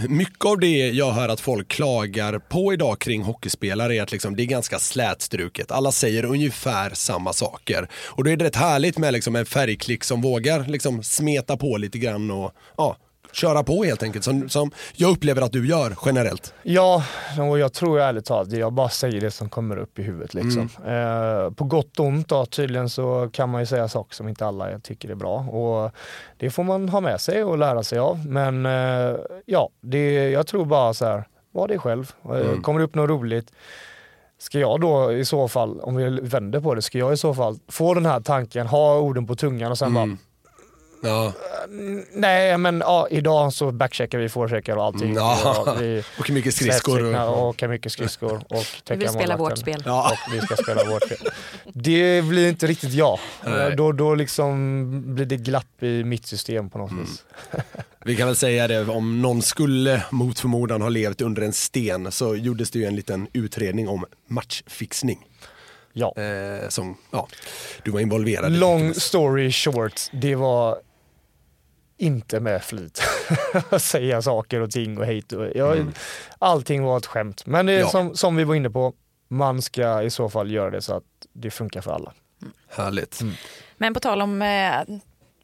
mycket av det jag hör att folk klagar på idag kring hockeyspelare är att liksom, det är ganska slätstruket. Alla säger ungefär samma saker. Och då är det rätt härligt med liksom, en färgklick som vågar liksom, smeta på lite grann och ja, köra på helt enkelt. Som, som jag upplever att du gör generellt. Ja, och jag tror ärligt talat, jag bara säger det som kommer upp i huvudet. Liksom. Eh, på gott och ont då, tydligen så kan man ju säga saker som inte alla tycker är bra. Och det får man ha med sig och lära sig av. Men eh, ja, det, jag tror bara så här, var det själv. Eh, Kommer det upp något roligt, Ska jag då i så fall, om vi vänder på det, ska jag i så fall få den här tanken, ha orden på tungan och sen bara Ja. Nej men ja, idag så backcheckar vi, forecheckar och allting. Ja. Ja, vi Och mycket skridskor. Och, och åker mycket skridskor och Vi vill spela vårt spel. ja. Och vi ska spela vårt spel. Det blir inte riktigt jag. Nej. Då, då liksom blir det glapp i mitt system på något Mm. vis. Vi kan väl säga det, om någon skulle mot förmodan ha levt under en sten så gjordes det ju en liten utredning om matchfixning. Ja. Eh, som, ja, du var involverad i. Long story short, det var inte med flit. Att säga saker och ting och hejt och jag, Allting var ett skämt. Men det är Mm. Ja. som, som vi var inne på, man ska i så fall göra det så att det funkar för alla. Härligt. Men på tal om eh,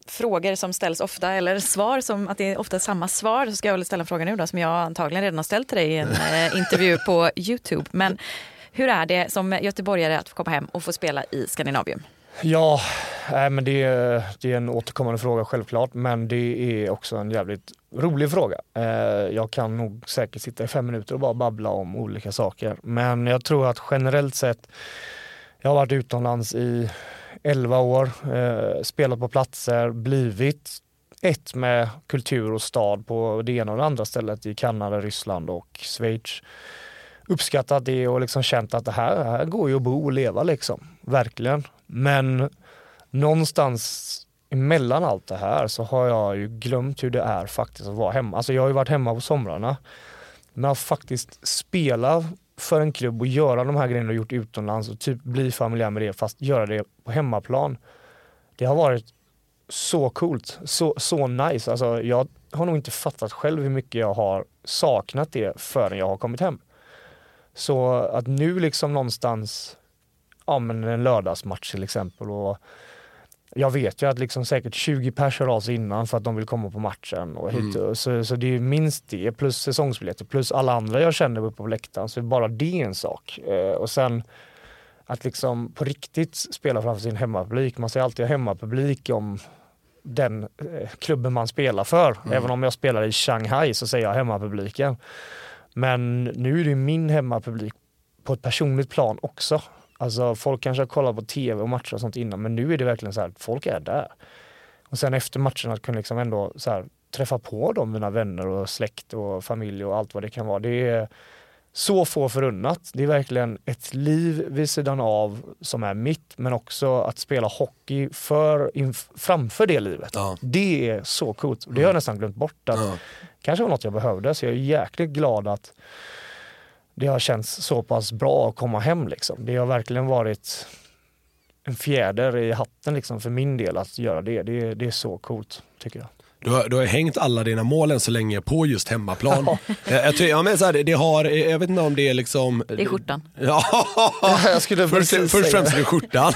frågor som ställs ofta eller svar som att det är ofta samma svar så ska jag väl ställa en fråga nu då som jag antagligen redan har ställt till dig i en eh, intervju på Youtube. Men hur är det som göteborgare att få komma hem och få spela i Skandinavium? Ja, äh, men det, är- det är en återkommande fråga självklart, men det är också en jävligt rolig fråga. Eh, jag kan nog säkert sitta i fem minuter och bara babbla om olika saker, men jag tror att generellt sett, jag har varit utomlands i 11 år, eh, spelat på platser, blivit ett med kultur och stad på det ena och det andra stället i Kanada, Ryssland och Schweiz. Uppskattat det och liksom känt att det här, här går ju att bo och leva liksom. Verkligen. Men någonstans emellan allt det här så har jag ju glömt hur det är faktiskt att vara hemma. Alltså jag har ju varit hemma på somrarna. Men att faktiskt spela för en klubb och göra de här grejerna du gjort utomlands och typ bli familjär med det fast göra det på hemmaplan. Det har varit så coolt, så, så nice. Alltså jag har nog inte fattat själv hur mycket jag har saknat det förrän jag har kommit hem. Så att nu liksom någonstans, ja men en lördagsmatch till exempel och jag vet ju att liksom säkert 20 pers hör av sig innan för att de vill komma på matchen. Och hit, så, så det är ju minst det plus säsongsbiljetter plus alla andra jag känner uppe på läktaren. Så bara det är en sak. Eh, och sen att liksom på riktigt spela framför sin hemmapublik. Man säger alltid hemmapublik om den eh, klubben man spelar för. Även om jag spelar i Shanghai så säger jag hemmapubliken. Men nu är det min hemmapublik på ett personligt plan också. Alltså folk kanske har kollat på tv och matcher och sånt innan men nu är det verkligen så här, folk är där. Och sen efter matchen att kunna liksom ändå så här, träffa på dem, mina vänner och släkt och familj och allt vad det kan vara. Det är så få förunnat. Det är verkligen ett liv vid sidan av som är mitt men också att spela hockey för, framför det livet. Ja. Det är så coolt. Det har jag nästan glömt bort. Att Ja. kanske var något jag behövde så jag är jäkligt glad att det har känts så pass bra att komma hem liksom. Det har verkligen varit en fjäder i hatten liksom för min del att göra det. Det, det är så coolt tycker jag. Du har, du har hängt alla dina mål än så länge på just hemmaplan. jag, jag, tror- ja, men så här, det har, jag vet inte om det är liksom... Det är skjortan. Ja, Jag skulle först, först och främst är det skjortan.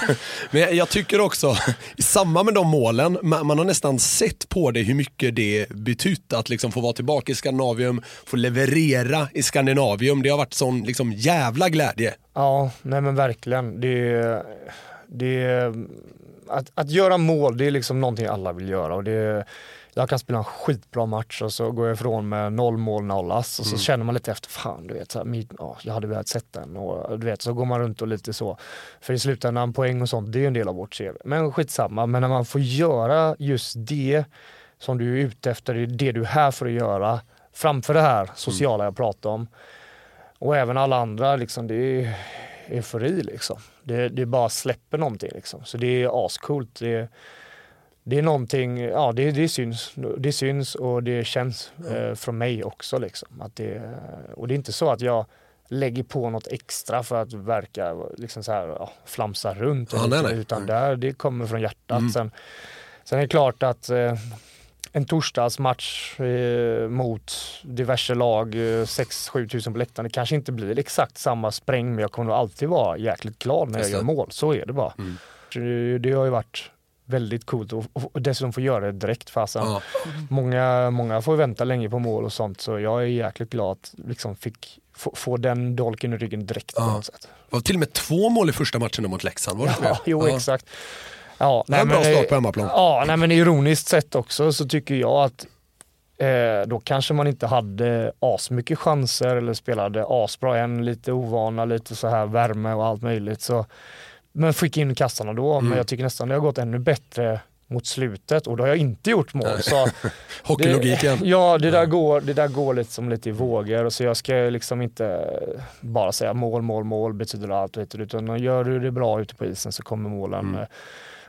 Men jag, jag tycker också, i samband med de målen, man, man har nästan sett på det hur mycket det betytt att liksom få vara tillbaka i Skandinavium, få leverera i Skandinavium. Det har varit sån liksom jävla glädje. Ja, nej men verkligen. Det, det, att, att göra mål, det är liksom någonting alla vill göra. Och det, jag kan spela en skitbra match och så går jag ifrån med noll mål, noll ass och så känner man lite efter, fan du vet, så här, ja, jag hade velat sett den och du vet, så går man runt och lite så. För i slutändan, poäng och sånt, det är ju en del av vårt CV. Men skitsamma, men när man får göra just det som du är ute efter, det är det du är här för att göra, framför det här sociala jag pratade om. Och även alla andra, liksom, det är eufori liksom. Det, det bara släpper någonting liksom. Så det är ascoolt. Det, det är någonting, ja det, det syns. Det syns och det känns eh, från mig också liksom. Att det, och det är inte så att jag lägger på något extra för att verka liksom så här, ja, flamsa runt. Ja, nej, nej. Utan där, det kommer från hjärtat. Sen, sen är det klart att eh, en torsdagsmatch eh, mot diverse lag, eh, 6-7 tusen på läktaren, det kanske inte blir exakt samma spräng men jag kommer nog alltid vara jäkligt glad när jag Just gör det. mål. Så är det bara. Så Det, det har ju varit väldigt coolt och, och dessutom få göra det direkt fasen. Ja. Många, många får vänta länge på mål och sånt så jag är jäkligt glad att liksom fick få, få den dolken i ryggen direkt på Ja. något sätt. Det var till och med två mål i första matchen mot Leksand, var det Ja, det? jo Ja. exakt. Ja, Det var en bra start på hemmaplan. Ja, nej, men ironiskt sett också så tycker jag att eh, då kanske man inte hade asmycket chanser eller spelade asbra än, lite ovana, lite så här värme och allt möjligt. Så, men fick in kassarna då, Mm. men jag tycker nästan det har gått ännu bättre mot slutet och då har jag inte gjort mål. Så Hockeylogik igen. Ja, det där, går, det där går lite som lite i vågor. Så jag ska liksom inte bara säga mål, mål, mål betyder allt. Vet du, utan gör du det bra ute på isen så kommer målen Mm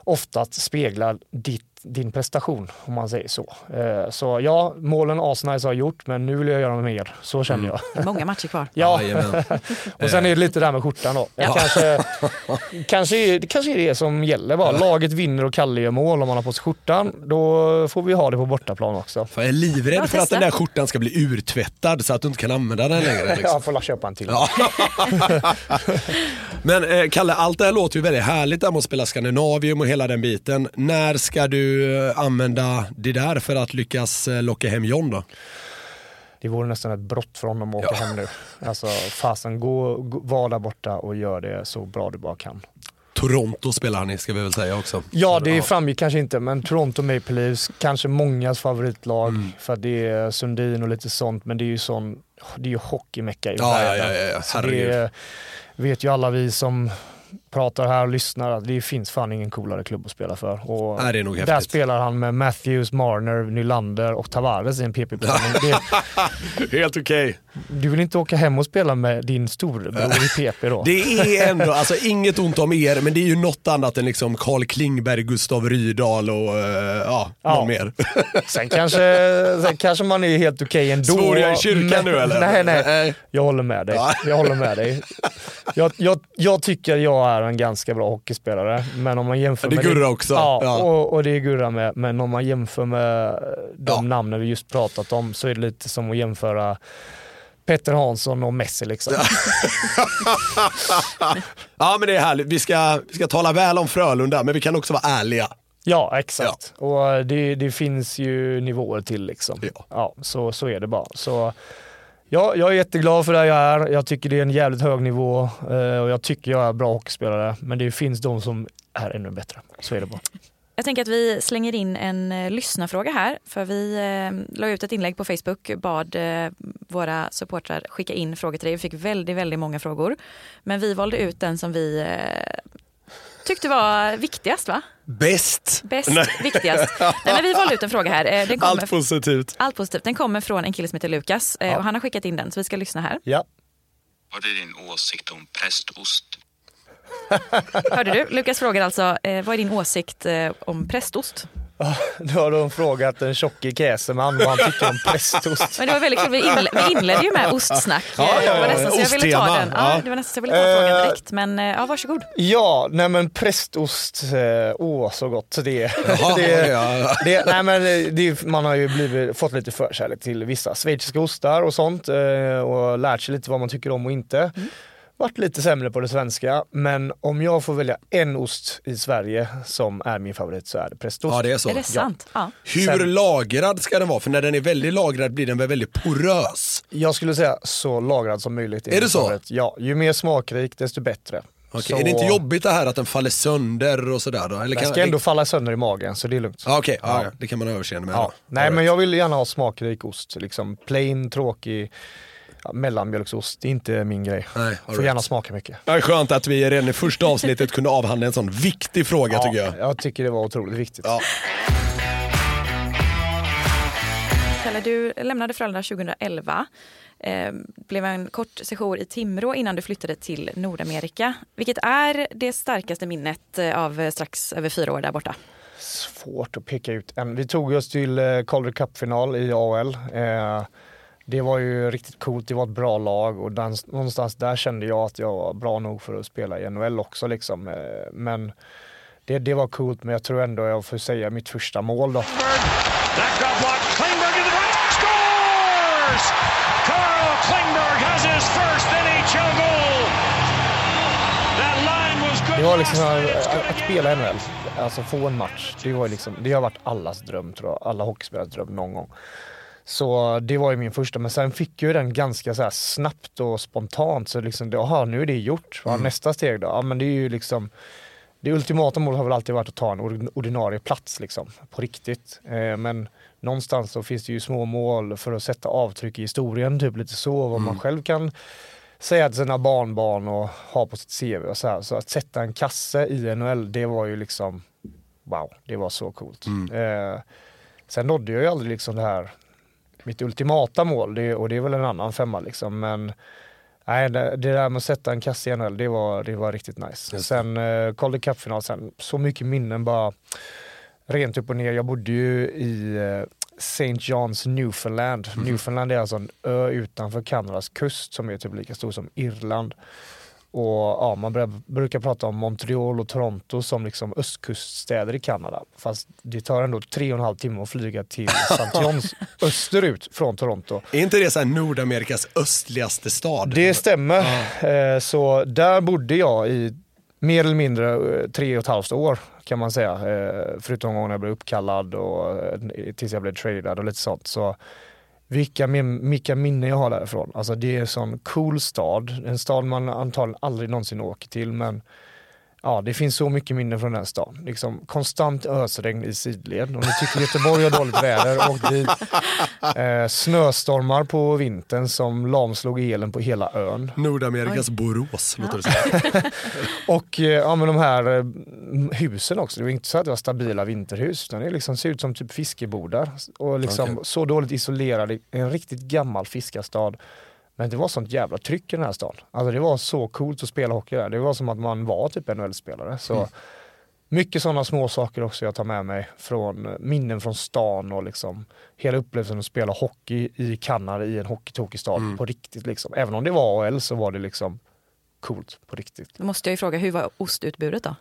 oftast spegla ditt, din prestation, om man säger så. Eh, Så ja, målen asnice har gjort, men nu vill jag göra mer. Så känner Mm. jag. Det är många matcher kvar. Ja, och sen är det lite där med skjortan då. Ja. Kanske, kanske, det kanske är det som gäller bara. Laget vinner och Kalle gör mål om man har på sig skjortan. Då får vi ha det på bortaplan också. Fan, jag är livrädd för att den där skjortan ska bli urtvättad så att du inte kan använda den längre. Liksom. Jag får la köpa en till. Ja. Men eh, Kalle, allt det här låter ju väldigt härligt där med att spela Skandinavium och hela den biten. När ska du eh, använda det där för att lyckas eh, locka hem John då? Det vore nästan ett brott för honom att åka hem nu. Alltså fasen, gå, gå, var där borta och gör det så bra du bara kan. Toronto spelar han i ska vi väl säga också. Ja, Så, det framgick kanske inte, men Toronto Maple Leafs, kanske mångas favoritlag Mm. för att det är Sundin och lite sånt, men det är ju sån, det är ju hockeymecka i Ja, ja, världen. ja, ja, ja. Så Herregud. det vet ju alla vi som pratar här och lyssnar att det finns fan ingen coolare klubb att spela för. Och Nej, det är nog där häftigt. spelar han med Matthews, Marner, Nylander och Tavares i en. Det- Helt okej. Du vill inte åka hem och spela med din storebror i PP då? Det är ändå, alltså inget ont om er, men det är ju något annat än liksom Carl Klingberg, Gustav Rydahl och eh, ja, någon Ja. mer. Sen kanske, sen kanske man är helt okej ändå. Svor jag i kyrkan men- nu eller? Nej, nej. Nej. Jag håller med dig. Ja. Jag håller med dig. Jag, jag, jag tycker jag är en ganska bra hockeyspelare, men om man jämför Det är med... Gurra också. Ja, Ja. Och, och det är Gurra med. Men om man jämför med de namnen vi just pratat om så är det lite som att jämföra Petter Hansson och Messi liksom. Ja men det är härligt, vi ska, vi ska tala väl om Frölunda, men vi kan också vara ärliga. Ja, exakt. Och det, det finns ju nivåer till liksom. Ja. så, så är det bara. Så, ja, jag är jätteglad för det jag är. Jag tycker det är en jävligt hög nivå eh, och jag tycker jag är bra hockeyspelare. Men det finns de som är ännu bättre. Så är det bara. Jag tänker att vi slänger in en eh, lyssnarfråga här. För vi eh, la ut ett inlägg på Facebook, bad eh, våra supportrar skicka in frågor till dig. Vi fick väldigt, väldigt många frågor. Men vi valde ut den som vi eh, tyckte var viktigast va? Bäst. Bäst, Nej. viktigast. Nej, men vi valde ut en fråga här. Eh, Den kommer, Allt positivt. allt positivt. Den kommer från en kille som heter Lukas eh, Ja. och han har skickat in den så vi ska lyssna här. Ja. Vad är din åsikt om prästost? Hörde du? Lukas frågar alltså, eh, vad är din åsikt eh, om prästost? Då har de frågat en tjocke Käseman vad han tycker om prästost. Men det var väldigt kul, vi, inle vi inledde ju med ostsnack. Ja, ja, ja. Det var nästan så jag ville ta den. Ja, Ja. det var nästan så jag ville ta frågan Eh, direkt. Men eh, ja, varsågod. Ja, nej men prästost, eh, åh så gott det är. Det, ja. det, nej men det, man har ju blivit, fått lite förkärlek till vissa schweiziska ostar och sånt och lärt sig lite vad man tycker om och inte. Mm. Varit lite sämre på det svenska, men om jag får välja en ost i Sverige som är min favorit så är det prästost. Ja det är så. Är det sant? Ja. Hur Sen- lagrad ska den vara? För när den är väldigt lagrad blir den väl väldigt porös. Jag skulle säga så lagrad som möjligt. Är det så? favorit. Ja, ju mer smakrik desto bättre. Okej, Så- Är det inte jobbigt det här att den faller sönder och sådär då? Eller Den ska ändå falla sönder i magen så det är lugnt. Ja, Okej, ja. Ja. det kan man ha överseende med. Ja. Nej All men right. jag vill gärna ha smakrik ost, liksom plain, tråkig, ja, mellanmjölksost. Det är inte min grej. Nej, Får right. gärna smaka mycket. Ja, skönt att vi redan i första avsnittet kunde avhandla en sån viktig fråga tycker jag. jag tycker det var otroligt viktigt. Ja. Kalle, du lämnade Frölunda 2011. Eh, blev en kort session i Timrå innan du flyttade till Nordamerika. Vilket är det starkaste minnet eh, av eh, strax över fyra år där borta? Svårt att peka ut en. Vi tog oss till eh, Calder Cup-final i AL. Eh, det var ju riktigt coolt, det var ett bra lag och den, någonstans där kände jag att jag var bra nog för att spela i NHL också liksom. Eh, men det, det var coolt men jag tror ändå jag får säga mitt första mål då. Det var liksom att, spela NHL, alltså få en match, det, var liksom, det har varit allas dröm tror jag, alla hockeyspelares dröm någon gång. Så det var ju min första, men sen fick ju den ganska så snabbt och spontant. Så liksom, jaha nu är det gjort. Ja, Nästa steg då? Ja men det är ju liksom det ultimata målet har väl alltid varit att ta en ord- ordinarie plats liksom, på riktigt. Eh, men någonstans så finns det ju små mål för att sätta avtryck i historien, typ lite så, vad man själv kan säga till sina barnbarn och ha på sitt CV och så här. Så att sätta en kasse i NHL, det var ju liksom, wow, det var så coolt. Eh, sen nådde jag ju aldrig liksom det här, mitt ultimata mål, det, och det är väl en annan femma liksom, men Nej, det, det där med att sätta en kasse i NHL, det var, det var riktigt nice. Just Sen eh, Calder Cup-final, sen så mycket minnen bara rent upp och ner. Jag bodde ju i eh, St. John's Newfoundland. Newfoundland är alltså en ö utanför Kanadas kust som är typ lika stor som Irland. Och ja, man börjar, brukar prata om Montreal och Toronto som liksom östkuststäder i Kanada. Fast det tar ändå tre och en halv timme att flyga till St. John's österut från Toronto. Är inte det så Nordamerikas östligaste stad? Det stämmer. Eh, Så där bodde jag i mer eller mindre eh, tre och ett halvt år kan man säga. Eh, Förutom gången jag blev uppkallad och tills jag blev tradad och lite sånt. Så vilka, vilka minnen jag har därifrån. Alltså det är en sån cool stad. En stad man antagligen aldrig någonsin åker till men Ja, det finns så mycket minnen från den stan. Liksom konstant ösregn i sidled. Om ni tycker Göteborg har dåligt väder, åk dit. Eh, snöstormar på vintern som lamslog elen på hela ön. Nordamerikas Borås, låter det som. Och eh, ja, men de här eh, husen också, det var inte så att det var stabila vinterhus utan det liksom ser ut som typ fiskebodar. Och liksom Okej. så dåligt isolerade, en riktigt gammal fiskarstad. Men det var sånt jävla tryck i den här stan. Alltså det var så coolt att spela hockey där. Det var som att man var typ NHL-spelare. Så Mm. mycket sådana små saker också jag tar med mig från eh, minnen från stan och liksom hela upplevelsen att spela hockey i Kanada i en hockeytokig stad Mm. på riktigt liksom. Även om det var AL så var det liksom coolt på riktigt. Då måste jag ju fråga, hur var ostutbudet då?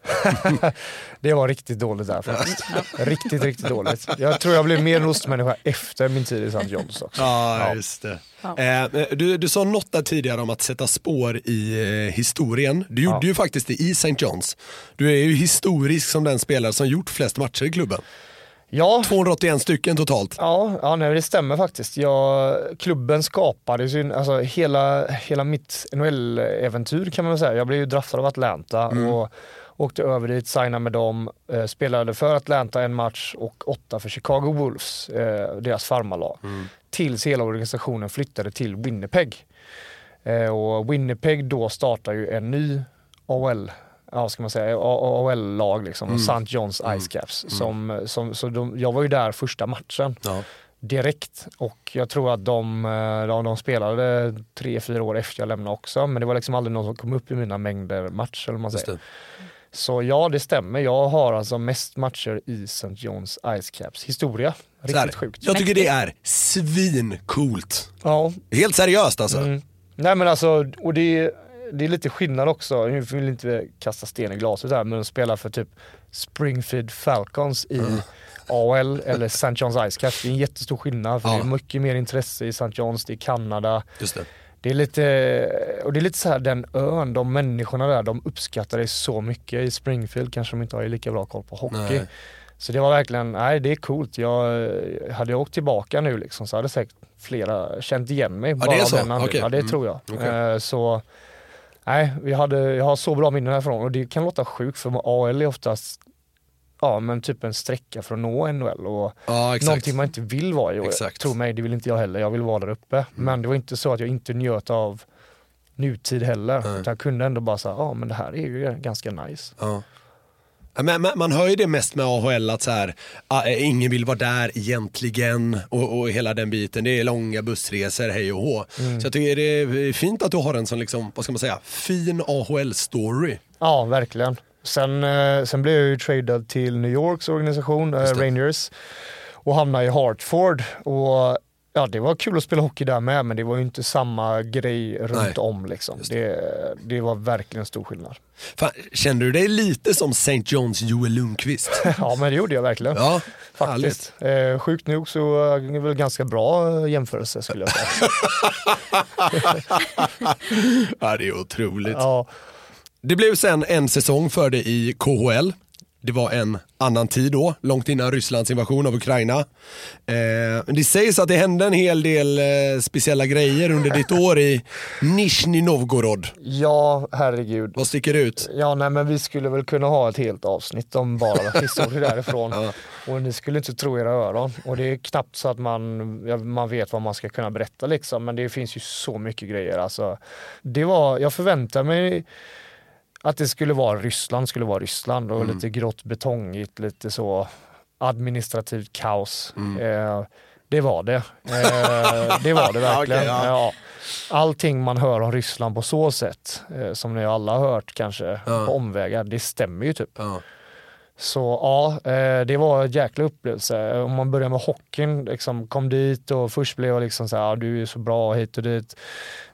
Det var riktigt dåligt där faktiskt. Riktigt, riktigt dåligt. Jag tror jag blev mer en ostmänniska efter min tid i St. John's också. Ja, Ja. just det. Ja. Eh, du, du sa något där tidigare om att sätta spår i eh, historien. Du gjorde Ja. ju faktiskt det i St. John's. Du är ju historisk som den spelare som gjort flest matcher i klubben. Ja, 281 stycken totalt. ja, ja nej, det stämmer faktiskt. Jag, klubben skapades ju, alltså hela, hela mitt NHL-äventyr kan man väl säga. Jag blev ju draftad av Atlanta och åkte över dit, signade med dem, eh, spelade för Atlanta en match och åtta för Chicago Wolves, eh, deras farmarlag. Tills hela organisationen flyttade till Winnipeg. Eh, och Winnipeg då startar ju en ny AHL, ja ska man säga, AHL-lag liksom, St. John's Ice Caps. Som, som, så de, jag var ju där första matchen Ja. direkt och jag tror att de, eh, de, de spelade tre, fyra år efter jag lämnade också men det var liksom aldrig någon som kom upp i mina mängder matcher eller man säger. Så ja, det stämmer. Jag har alltså mest matcher i St. John's Ice Caps historia. Riktigt sjukt. Jag tycker det är svincoolt. Ja, Helt seriöst alltså. Mm. Nej men alltså, och det är, det är lite skillnad också, jag vill inte kasta sten i glaset här, men att spela för typ Springfield Falcons i AL eller St. John's Ice Cap, det är en jättestor skillnad för Ja. det är mycket mer intresse i St. John's, det är Kanada, Just det. det är lite, och det är lite så här den ön, de människorna där, de uppskattar det så mycket. I Springfield kanske de inte har lika bra koll på hockey. Nej. Så det var verkligen, nej det är coolt. Jag, hade jag åkt tillbaka nu liksom så hade säkert flera känt igen mig. det är så? den. Okej. Ja det Mm. tror jag. Okej. Eh, Så Nej, vi hade, jag har så bra minnen härifrån och det kan låta sjukt för AL är oftast ja, men typ en sträcka för att nå NHL och Ja, exakt. någonting man inte vill vara i. Och Exakt. Tro mig, det vill inte jag heller. Jag vill vara där uppe. Men det var inte så att jag inte njöt av nutid heller. Utan jag kunde ändå bara säga, ja men det här är ju ganska nice. Ja. Men, men, man hör ju det mest med AHL att så här, ah, eh, ingen vill vara där egentligen och, och hela den biten. Det är långa bussresor, hej och hå. Så jag tycker det är fint att du har en sån, liksom, vad ska man säga, fin AHL-story. Ja, verkligen. Sen, eh, sen blev jag ju tradad till New Yorks organisation, eh. Rangers, och hamnade i Hartford. Och ja, det var kul att spela hockey där med, men det var ju inte samma grej runt Nej. om. Liksom. Just Det, det var verkligen stor skillnad. Fan, kände du dig lite som St. Johns Joel Lundqvist? ja, men det gjorde jag verkligen. Ja, Faktiskt. Eh, sjukt nog så är det väl ganska bra jämförelse skulle jag säga. Ja, det är otroligt. ja, Det blev sen en säsong för dig i KHL. Det var en annan tid då, långt innan Rysslands invasion av Ukraina. Eh, det sägs att det hände en hel del eh, speciella grejer under ditt år i Nizjnij Novgorod. ja, herregud. Vad sticker ut? Ja, nej, men vi skulle väl kunna ha ett helt avsnitt om bara historier därifrån. Ja. Och ni skulle inte tro era öron. Och det är knappt så att man, ja, man vet vad man ska kunna berätta liksom. Men det finns ju så mycket grejer. Alltså, det var, jag förväntade mig att det skulle vara Ryssland, skulle vara Ryssland och lite grått betongigt, lite så administrativt kaos. Eh, det var det. Eh, det var det verkligen. Okej, ja. ja. Allting man hör om Ryssland på så sätt, eh, som ni alla har hört kanske Ja. på omvägar, det stämmer ju typ. Ja. Så ja, eh, det var en jäkla upplevelse. Om man börjar med hockeyn, liksom, kom dit och först blev jag liksom så här, "Ah, du är så bra hit och dit.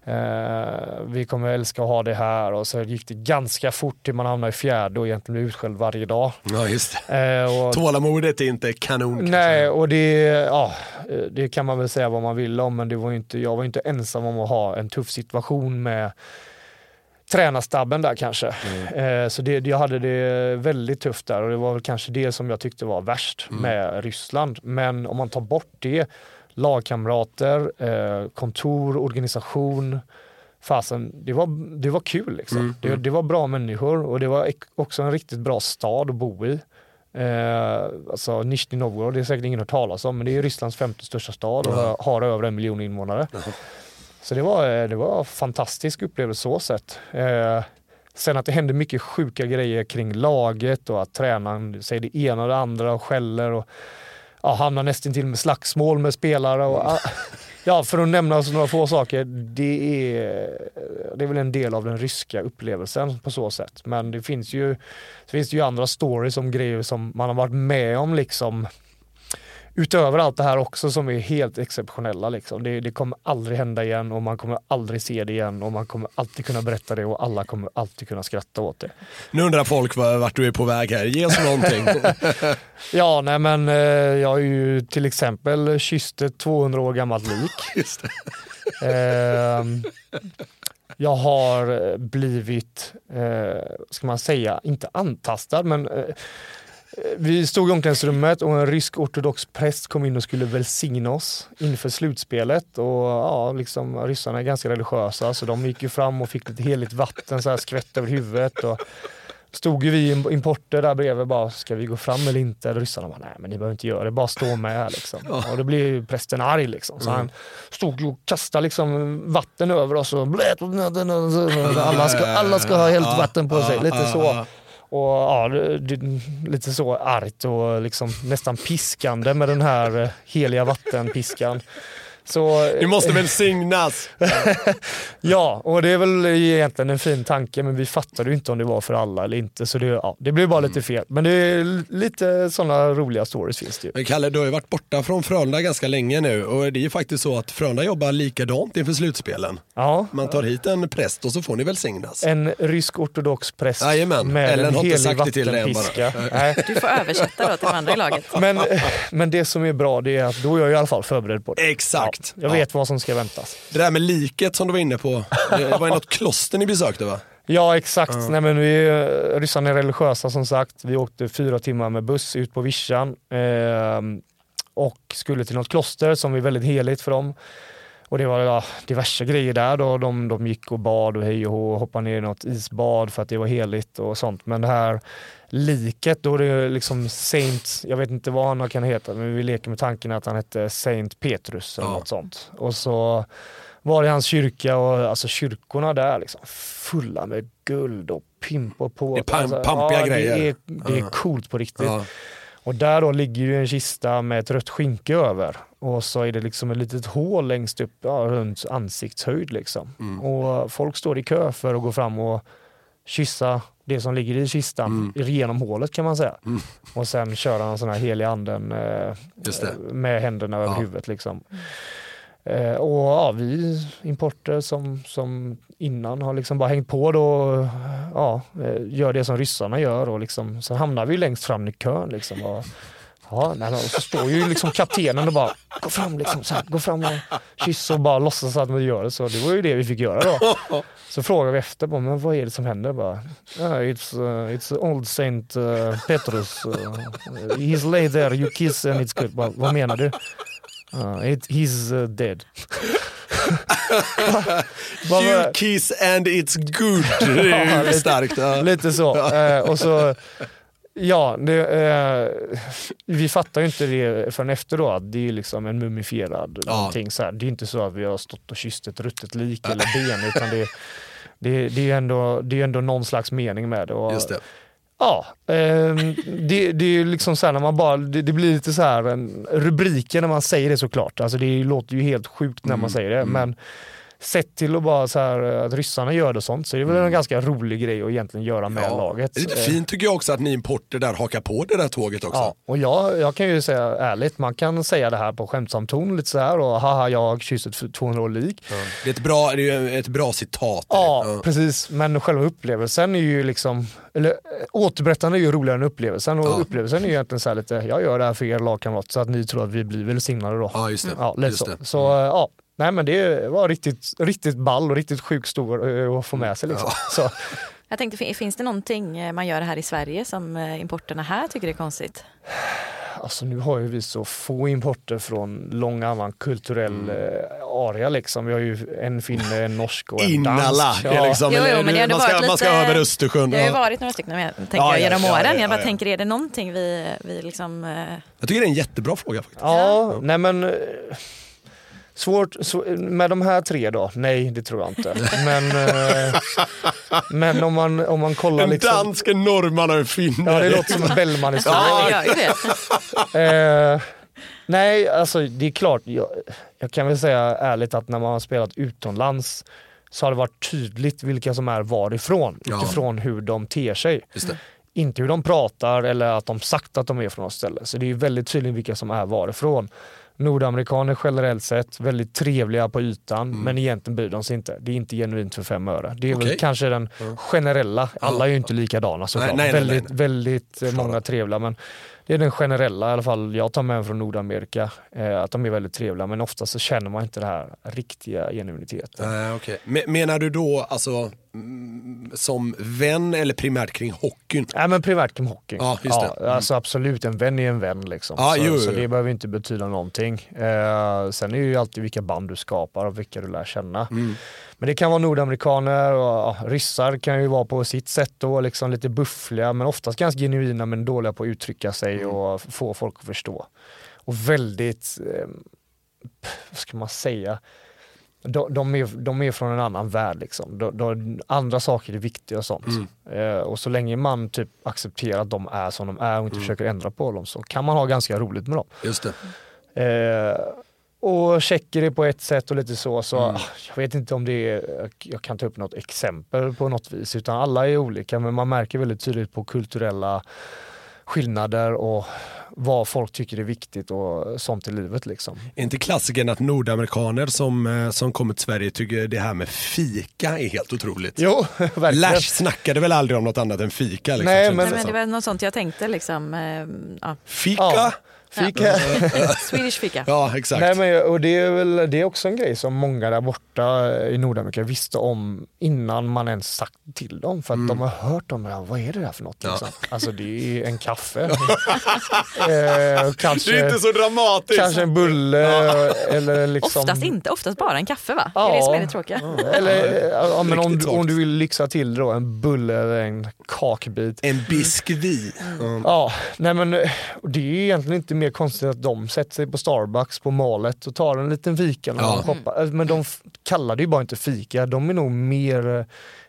Eh, vi kommer älska att ha det här och så gick det ganska fort till man hamnade i fjärde och egentligen blev utskälld varje dag. ja, just det. Eh, och, Tålamodet är inte kanon kanske. nej, och det, ja, det kan man väl säga vad man vill om, men det var inte, jag var inte ensam om att ha en tuff situation med tränarstabben där kanske. Eh, så det, jag hade det väldigt tufft där och det var väl kanske det som jag tyckte var värst med Ryssland. Men om man tar bort det, lagkamrater, eh, kontor, organisation, fasen, det var, det var kul liksom. Det, det var bra människor och det var också en riktigt bra stad att bo i. Eh, alltså Nizjnij Novgorod, det är säkert ingen hört talas om, men det är Rysslands femte största stad och har över en miljon invånare. Så det var, eh, det var en fantastisk upplevelse så sett. Eh, sen att det hände mycket sjuka grejer kring laget och att tränaren säger det ena och det andra och skäller och ja, hamnar nästan till med slagsmål med spelare. Och, mm. ja, för att nämna så några få saker. Det är, det är väl en del av den ryska upplevelsen på så sätt. Men det finns ju, det finns ju andra stories om grejer som man har varit med om liksom utöver allt det här också som är helt exceptionella. Liksom. Det, det kommer aldrig hända igen och man kommer aldrig se det igen och man kommer alltid kunna berätta det och alla kommer alltid kunna skratta åt det. Nu undrar folk var- vart du är på väg här. Ge oss någonting. Ja, nej men eh, jag har ju till exempel kysst ett 200 år gammalt lik. Ehm, jag har eh, blivit, eh, ska man säga, inte antastad men vi stod i omklädningsrummet och en rysk ortodox präst kom in och skulle välsigna oss inför slutspelet. Och ja, liksom, ryssarna är ganska religiösa så de gick ju fram och fick lite heligt vatten så här skvätt över huvudet. Och stod ju vi im- importer där bredvid bara, ska vi gå fram eller inte? Och ryssarna bara, nej men ni behöver inte göra det, bara stå med liksom. Och då blev ju prästen arg liksom. Så han stod och kastade liksom vatten över oss och alla ska, alla ska ha helt vatten på sig, lite så. Och ja, lite så argt och liksom nästan piskande med den här eh, heliga vattenpiskan. Så, Du måste välsignas. Ja, och det är väl egentligen en fin tanke men vi fattade ju inte om det var för alla eller inte så det, ja, det blev bara lite fel. Men det är lite sådana roliga stories finns det ju. Men Kalle, du har ju varit borta från Frölunda ganska länge nu och det är ju faktiskt så att Frölunda jobbar likadant inför slutspelen. Ja, Man tar hit en präst och så får ni välsignas. en rysk ortodox präst Jajamän, med Ellen en har helig sagt det till dig än bara. vattenpiska. Nej. Du får översätta då till de andra i laget. Men, men det som är bra det är att då är jag i alla fall förberedd på det. Exakt. Ja, jag vet vad som ska väntas. Det där med liket som du var inne på, det var ju något kloster ni besökte va? Ja exakt. Nej, men vi, ryssarna är religiösa som sagt. Vi åkte fyra timmar med buss ut på vischan eh, och skulle till något kloster som är väldigt heligt för dem. Och det var ja, diverse grejer där då. De, de gick och bad och hej och hå, hoppade ner i något isbad för att det var heligt och sånt. Men det här liket, då är det liksom Saint, jag vet inte vad han kan heta, men vi leker med tanken att han hette Saint Petrus eller Ja. något sånt. Och så var det hans kyrka och alltså kyrkorna där liksom fulla med guld och pimp och på. Det är pam- alltså, pampiga ja, grejer. Det är, det är Ja. coolt på riktigt. Ja. Och där då ligger ju en kista med ett rött skynke över och så är det liksom ett litet hål längst upp ja, runt ansiktshöjd liksom. Mm. Och folk står i kö för att gå fram och kyssa det som ligger i kistan genom hålet kan man säga. Mm. Och sen köra en sån här helig anden eh, det. med händerna över Ja. huvudet liksom. Eh, och ja, vi importer som, som innan har liksom bara hängt på då, ja, eh, gör det som ryssarna gör och liksom, så hamnar vi längst fram i kön liksom. Och, ja, nej, och så står ju liksom kaptenen och bara, gå fram liksom, så här, gå fram och kyss och bara låtsas att vi gör det. Så det var ju det vi fick göra då. Så frågar vi efter, bara, men vad är det som händer? Bara, "Yeah, it's, uh, it's old Saint uh, Petrus. Uh, he's laid there, you kiss and it's good. Bara, vad menar du? Uh, it, he's uh, dead. Vad- You kiss and it's good. Det är ju starkt. Ja. Lite så. Eh, och så Ja, det, eh, vi fattar ju inte det förrän efter då att det är liksom en mumifierad Ja. någonting så här. Det är inte så att vi har stått och kysst ett ruttet lik eller ben utan det, det, det, är ändå, det är ändå någon slags mening med det. Och, Just det. Ja, ehm, det, det är liksom så här när man bara, det, det blir lite så här en, rubriken när man säger det såklart. Alltså det låter ju helt sjukt när Mm, man säger det men sett till att bara så här att ryssarna gör det sånt så är det väl en ganska rolig grej att egentligen göra med laget. Det är lite Eh, fint tycker jag också att ni importer där hakar på det där tåget också. Ja, och jag, jag kan ju säga ärligt, man kan säga det här på skämtsam ton lite så här och haha jag ett 200 år lik. Det är ett bra, det är ett bra citat. Ja, precis. Men själva upplevelsen är ju liksom, eller äh, återberättande är ju roligare än upplevelsen och Ja. upplevelsen är ju egentligen så här lite, jag gör det här för er lagkamrat så att ni tror att vi blir välsignade då. Ja, just det. Ja, Just så. det. Mm. Så äh, ja, nej men det var riktigt, riktigt ball och riktigt sjukt stor äh, att få med sig liksom. Så, Jag tänkte, fin- finns det någonting eh, man gör här i Sverige som eh, importerna här tycker är konstigt? Alltså nu har ju vi så få importer från lång annan kulturell Mm. eh, area liksom. Vi har ju en finne, en norsk och en Innala. dansk. Det är liksom, Jo, jo, men det man, ska, varit man ska lite- över Östersjön. Det har ju Ja. varit några stycken jag tänker Ja, jag, ja, genom ja, åren. ja, jag bara ja. tänker, är det någonting vi, vi liksom... eh, Jag tycker det är en jättebra fråga faktiskt. Ja, nej men eh, Svårt, så, med de här tre då? Nej, det tror jag inte. Men, eh, men om, man, om man kollar En liksom... dansk, en norrman och en finne. Ja, det låter som en Bellman-historia. Ja, det. Eh, nej, alltså det är klart. Jag, jag kan väl säga ärligt att när man har spelat utomlands så har det varit tydligt vilka som är varifrån Ja. utifrån hur de ter sig. Just det. Inte hur de pratar eller att de sagt att de är från något ställe. Så det är ju väldigt tydligt vilka som är varifrån. Nordamerikaner generellt sett, väldigt trevliga på ytan men egentligen bryr de sig inte. Det är inte genuint för fem öre. Det är Okej. väl kanske den generella, alla är ju inte likadana såklart. Nej, nej, nej, väldigt, väldigt eh, många trevliga men det är den generella i alla fall jag tar med från Nordamerika. Eh, att de är väldigt trevliga men ofta så känner man inte den här riktiga genuiniteten. Okej. Me- Menar du då alltså mm, som vän eller primärt kring hockeyn? Nej men primärt kring hockey. Ja, just det. Mm. Alltså absolut, en vän är en vän liksom. Ja, så, jo, så det behöver inte betyda någonting. Eh, sen är det ju alltid vilka band du skapar och vilka du lär känna. Mm. Men det kan vara nordamerikaner och ja, ryssar kan ju vara på sitt sätt då, liksom lite buffliga men oftast ganska genuina men dåliga på att uttrycka sig Mm. och få folk att förstå. Och väldigt, eh, vad ska man säga, de, de, är, de är från en annan värld liksom. De, de, andra saker är viktiga och sånt. Eh, och så länge man typ accepterar att de är som de är och inte försöker ändra på dem så kan man ha ganska roligt med dem. Just det. Eh, och checker det på ett sätt och lite så. så ah, Jag vet inte om det är, jag kan ta upp något exempel på något vis utan alla är olika men man märker väldigt tydligt på kulturella skillnader och vad folk tycker är viktigt och sånt i livet liksom. Är inte klassikern att nordamerikaner som, eh, som kommer till Sverige tycker det här med fika är helt otroligt? Jo, verkligen. Lash snackade väl aldrig om något annat än fika? Liksom, Nej, men- men det var något sånt jag tänkte liksom. eh, Ja. Fika? Ja. Fika. Swedish fika. Ja, exakt. Nej, men, och det är väl det är också en grej som många där borta i Nordamerika visste om innan man ens sagt till dem. För att de har hört om det här. Vad är det där för något? Liksom? Alltså det är en kaffe. eh, kanske, det är inte så dramatiskt. kanske en bulle eller liksom... Oftast inte, oftast bara en kaffe va? Ja. Det är det som är det tråkiga. Eller ja, men om, om du vill lyxa till då en bulle eller en kakbit. En biskvi. Mm. Ja, nej men det är egentligen inte mer konstigt att de sätter sig på Starbucks på malet och tar en liten fika när Ja. de shoppar. Eh, Men de kallar det ju bara inte fika, de är nog mer eh,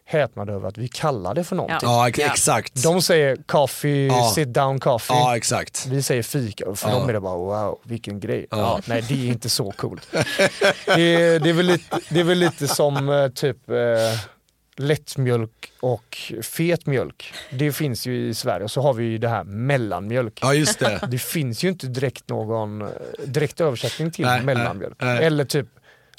häpnade över att vi kallar det för någonting. Ja. exakt. De säger coffee, Ja. sit down coffee. Ja, exakt. Vi säger fika, för Ja. dem är det bara wow, vilken grej. Ja. Ja. nej, det är inte så coolt. Det är, det är, väl, lite, det är väl lite som eh, typ eh, lättmjölk och fet mjölk. Det finns ju i Sverige och så har vi ju det här mellanmjölk. Ja, just det. Det finns ju inte direkt någon eh, direkt översättning till Nej, mellanmjölk. nej, nej. Eller typ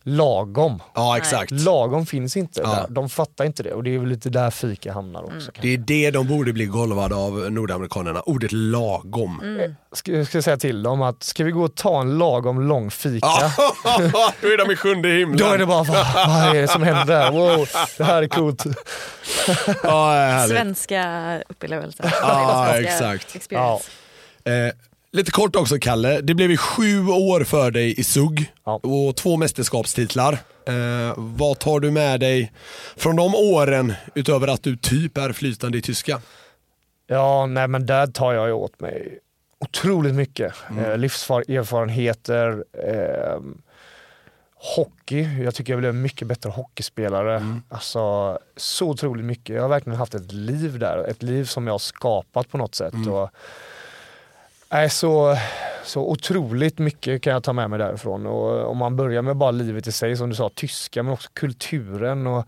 lagom. Ja, exakt. Lagom finns inte Ja. där. De fattar inte det och det är väl lite där fika hamnar också. kanske. Det är det de borde bli golvade av nordamerikanerna. Ordet lagom. Ska, ska jag säga till dem att ska vi gå och ta en lagom lång fika? Ja, då är de i sjunde himlen. Då är det bara, vad, vad är det som händer där? Wow, det här är coolt. Ja, härligt. Svenska upplevelser. Ja, Svenska exakt. Experience. Eh, lite kort också Kalle, det blev ju sju år för dig i SUG Ja. och två mästerskapstitlar. Eh, vad tar du med dig från de åren utöver att du typ är flytande i tyska? Ja, nej men där tar jag ju åt mig otroligt mycket. Eh, livserfarenheter, eh, hockey. Jag tycker jag blev mycket bättre hockeyspelare. Alltså så otroligt mycket. Jag har verkligen haft ett liv där. Ett liv som jag har skapat på något sätt. Och, nej, så, så otroligt mycket kan jag ta med mig därifrån. Och om man börjar med bara livet i sig, som du sa, tyska men också kulturen. och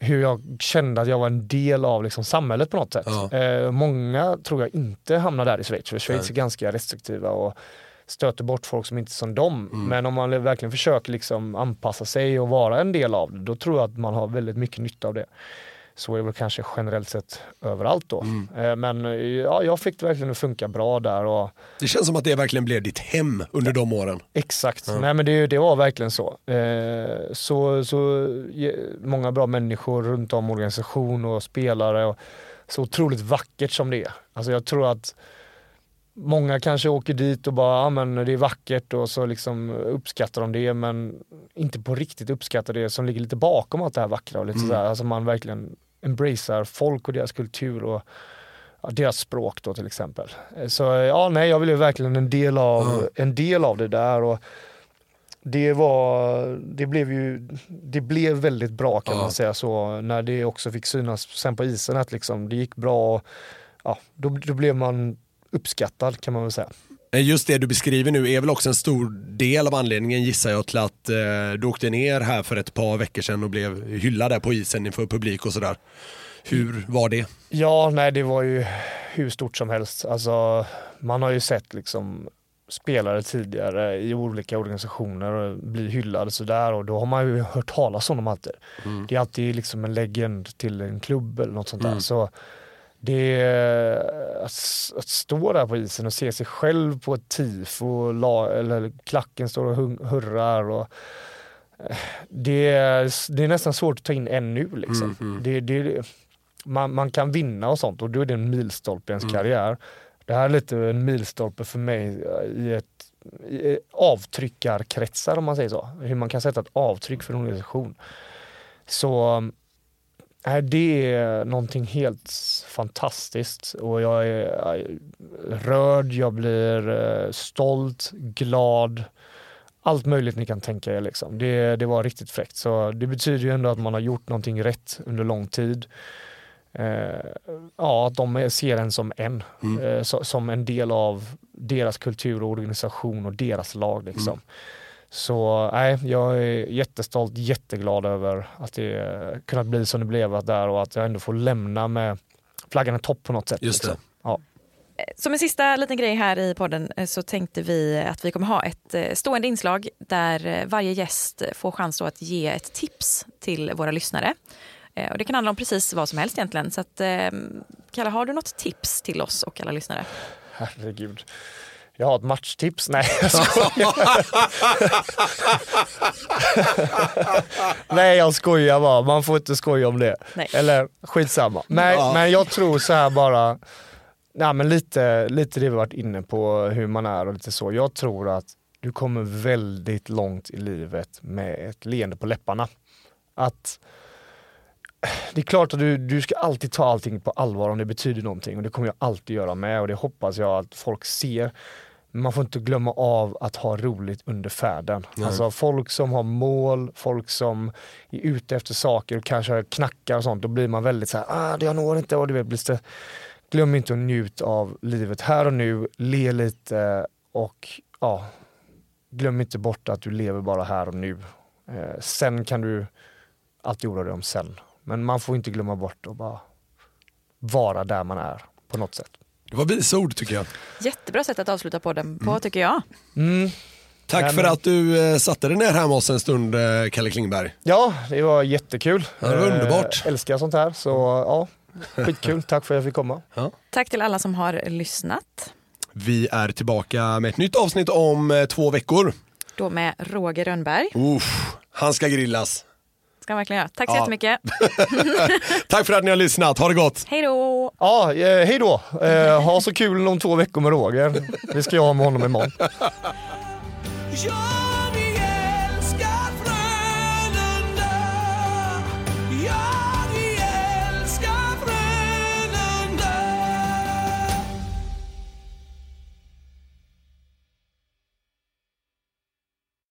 hur jag kände att jag var en del av liksom samhället på något sätt. Ja. Eh, många tror jag inte hamnar där i Schweiz, för Schweiz Nej. är ganska restriktiva och stöter bort folk som inte är som dem. Mm. Men om man verkligen försöker liksom anpassa sig och vara en del av det, då tror jag att man har väldigt mycket nytta av det. Så är det väl kanske generellt sett överallt då. Mm. Eh, men eh, ja, jag fick det verkligen att funka bra där. Och, Det känns som att det verkligen blev ditt hem under de åren. Exakt, nej men det, det var verkligen så. Eh, så. Så många bra människor runt om organisation och spelare och så otroligt vackert som det är. Alltså jag tror att många kanske åker dit och bara, ja men det är vackert och så liksom uppskattar de det men inte på riktigt uppskattar det som ligger lite bakom allt det här vackra och lite sådär. Alltså man verkligen embracear folk och deras kultur och ja, deras språk då till exempel. Eh, Så ja, nej, jag blev verkligen en del av, en del av det där. Och det var, det blev ju, det blev väldigt bra kan Ja. man säga så, när det också fick synas sen på isen att liksom, det gick bra. Och, ja, då, då blev man uppskattad kan man väl säga. Eh, Just det du beskriver nu är väl också en stor del av anledningen gissar jag till att eh, du åkte ner här för ett par veckor sedan och blev hyllad där på isen inför publik och sådär. Hur var det? Ja, nej det var ju hur stort som helst. Alltså, man har ju sett liksom spelare tidigare i olika organisationer och bli hyllade sådär och då har man ju hört talas om dem alltid. Det är alltid liksom en legend till en klubb eller något sånt där. Så det att, att stå där på isen och se sig själv på ett tifo, och la, eller klacken står och hurrar och eh, det är, det är nästan svårt att ta in ännu liksom. Det, det, man, man kan vinna och sånt och då är det en milstolpe i ens karriär. Det här är lite en milstolpe för mig eh, i ett i avtryckarkretsar om man säger så. Hur man kan sätta ett avtryck för en organisation. Så Nej, det är någonting helt fantastiskt och jag är är rörd, jag blir eh, stolt, glad. Allt möjligt ni kan tänka er. Liksom. Det, det var riktigt fräckt. Så det betyder ju ändå att man har gjort någonting rätt under lång tid. Eh, ja, att de ser en som en. Eh, så, som en del av deras kultur och organisation och deras lag. Liksom. Så nej, jag är jättestolt, jätteglad över att det kunnat bli som det blev där och att jag ändå får lämna med flaggan i topp på något sätt. Just det. liksom. Ja. Som en sista liten grej här i podden eh, så tänkte vi att vi kommer ha ett eh, stående inslag där eh, varje gäst får chans då att ge ett tips till våra lyssnare. Eh, Och det kan handla om precis vad som helst egentligen. Så att, eh, Kalle, har du något tips till oss och alla lyssnare? Herregud. Jag har ett matchtips. Nej, jag skojar. Nej, jag skojar bara. Man får inte skoja om det. Nej. Eller skitsamma. Nej, Ja. men jag tror så här bara, nej, men lite, lite det vi varit inne på, hur man är och lite så. Jag tror att du kommer väldigt långt i livet med ett leende på läpparna. Att det är klart att du, du ska alltid ta allting på allvar om det betyder någonting och det kommer jag alltid göra med och det hoppas jag att folk ser. Man får inte glömma av att ha roligt under färden. Alltså folk som har mål, folk som är ute efter saker och kanske knackar och sånt, då blir man väldigt så här, ah, jag når inte och du vet, blir det... Glöm inte att njuta av livet här och nu, le lite och ja, glöm inte bort att du lever bara här och nu. Eh, sen kan du alltid oroa dig om sen. Men man får inte glömma bort att bara vara där man är på något sätt. Det var visa ord tycker jag. Jättebra sätt att avsluta podden på tycker jag. Tack Nej, för att du eh, satte dig ner här med oss en stund, eh, Kalle Klingberg. Ja, det var jättekul. Ja, det var Eh, underbart. älskar sånt här, så ja, skitkul. Tack för att jag fick komma. Tack till alla som har lyssnat. Vi är tillbaka med ett nytt avsnitt om eh, två veckor. Då med Roger Rönnberg. Uff, han ska grillas. Ska han verkligen göra. Tack så Ja. jättemycket. Tack för att ni har lyssnat, ha det gott! Hej då! Ja, eh, hej då. Eh, ha så kul om två veckor med Roger. Det ska jag ha med honom imorgon.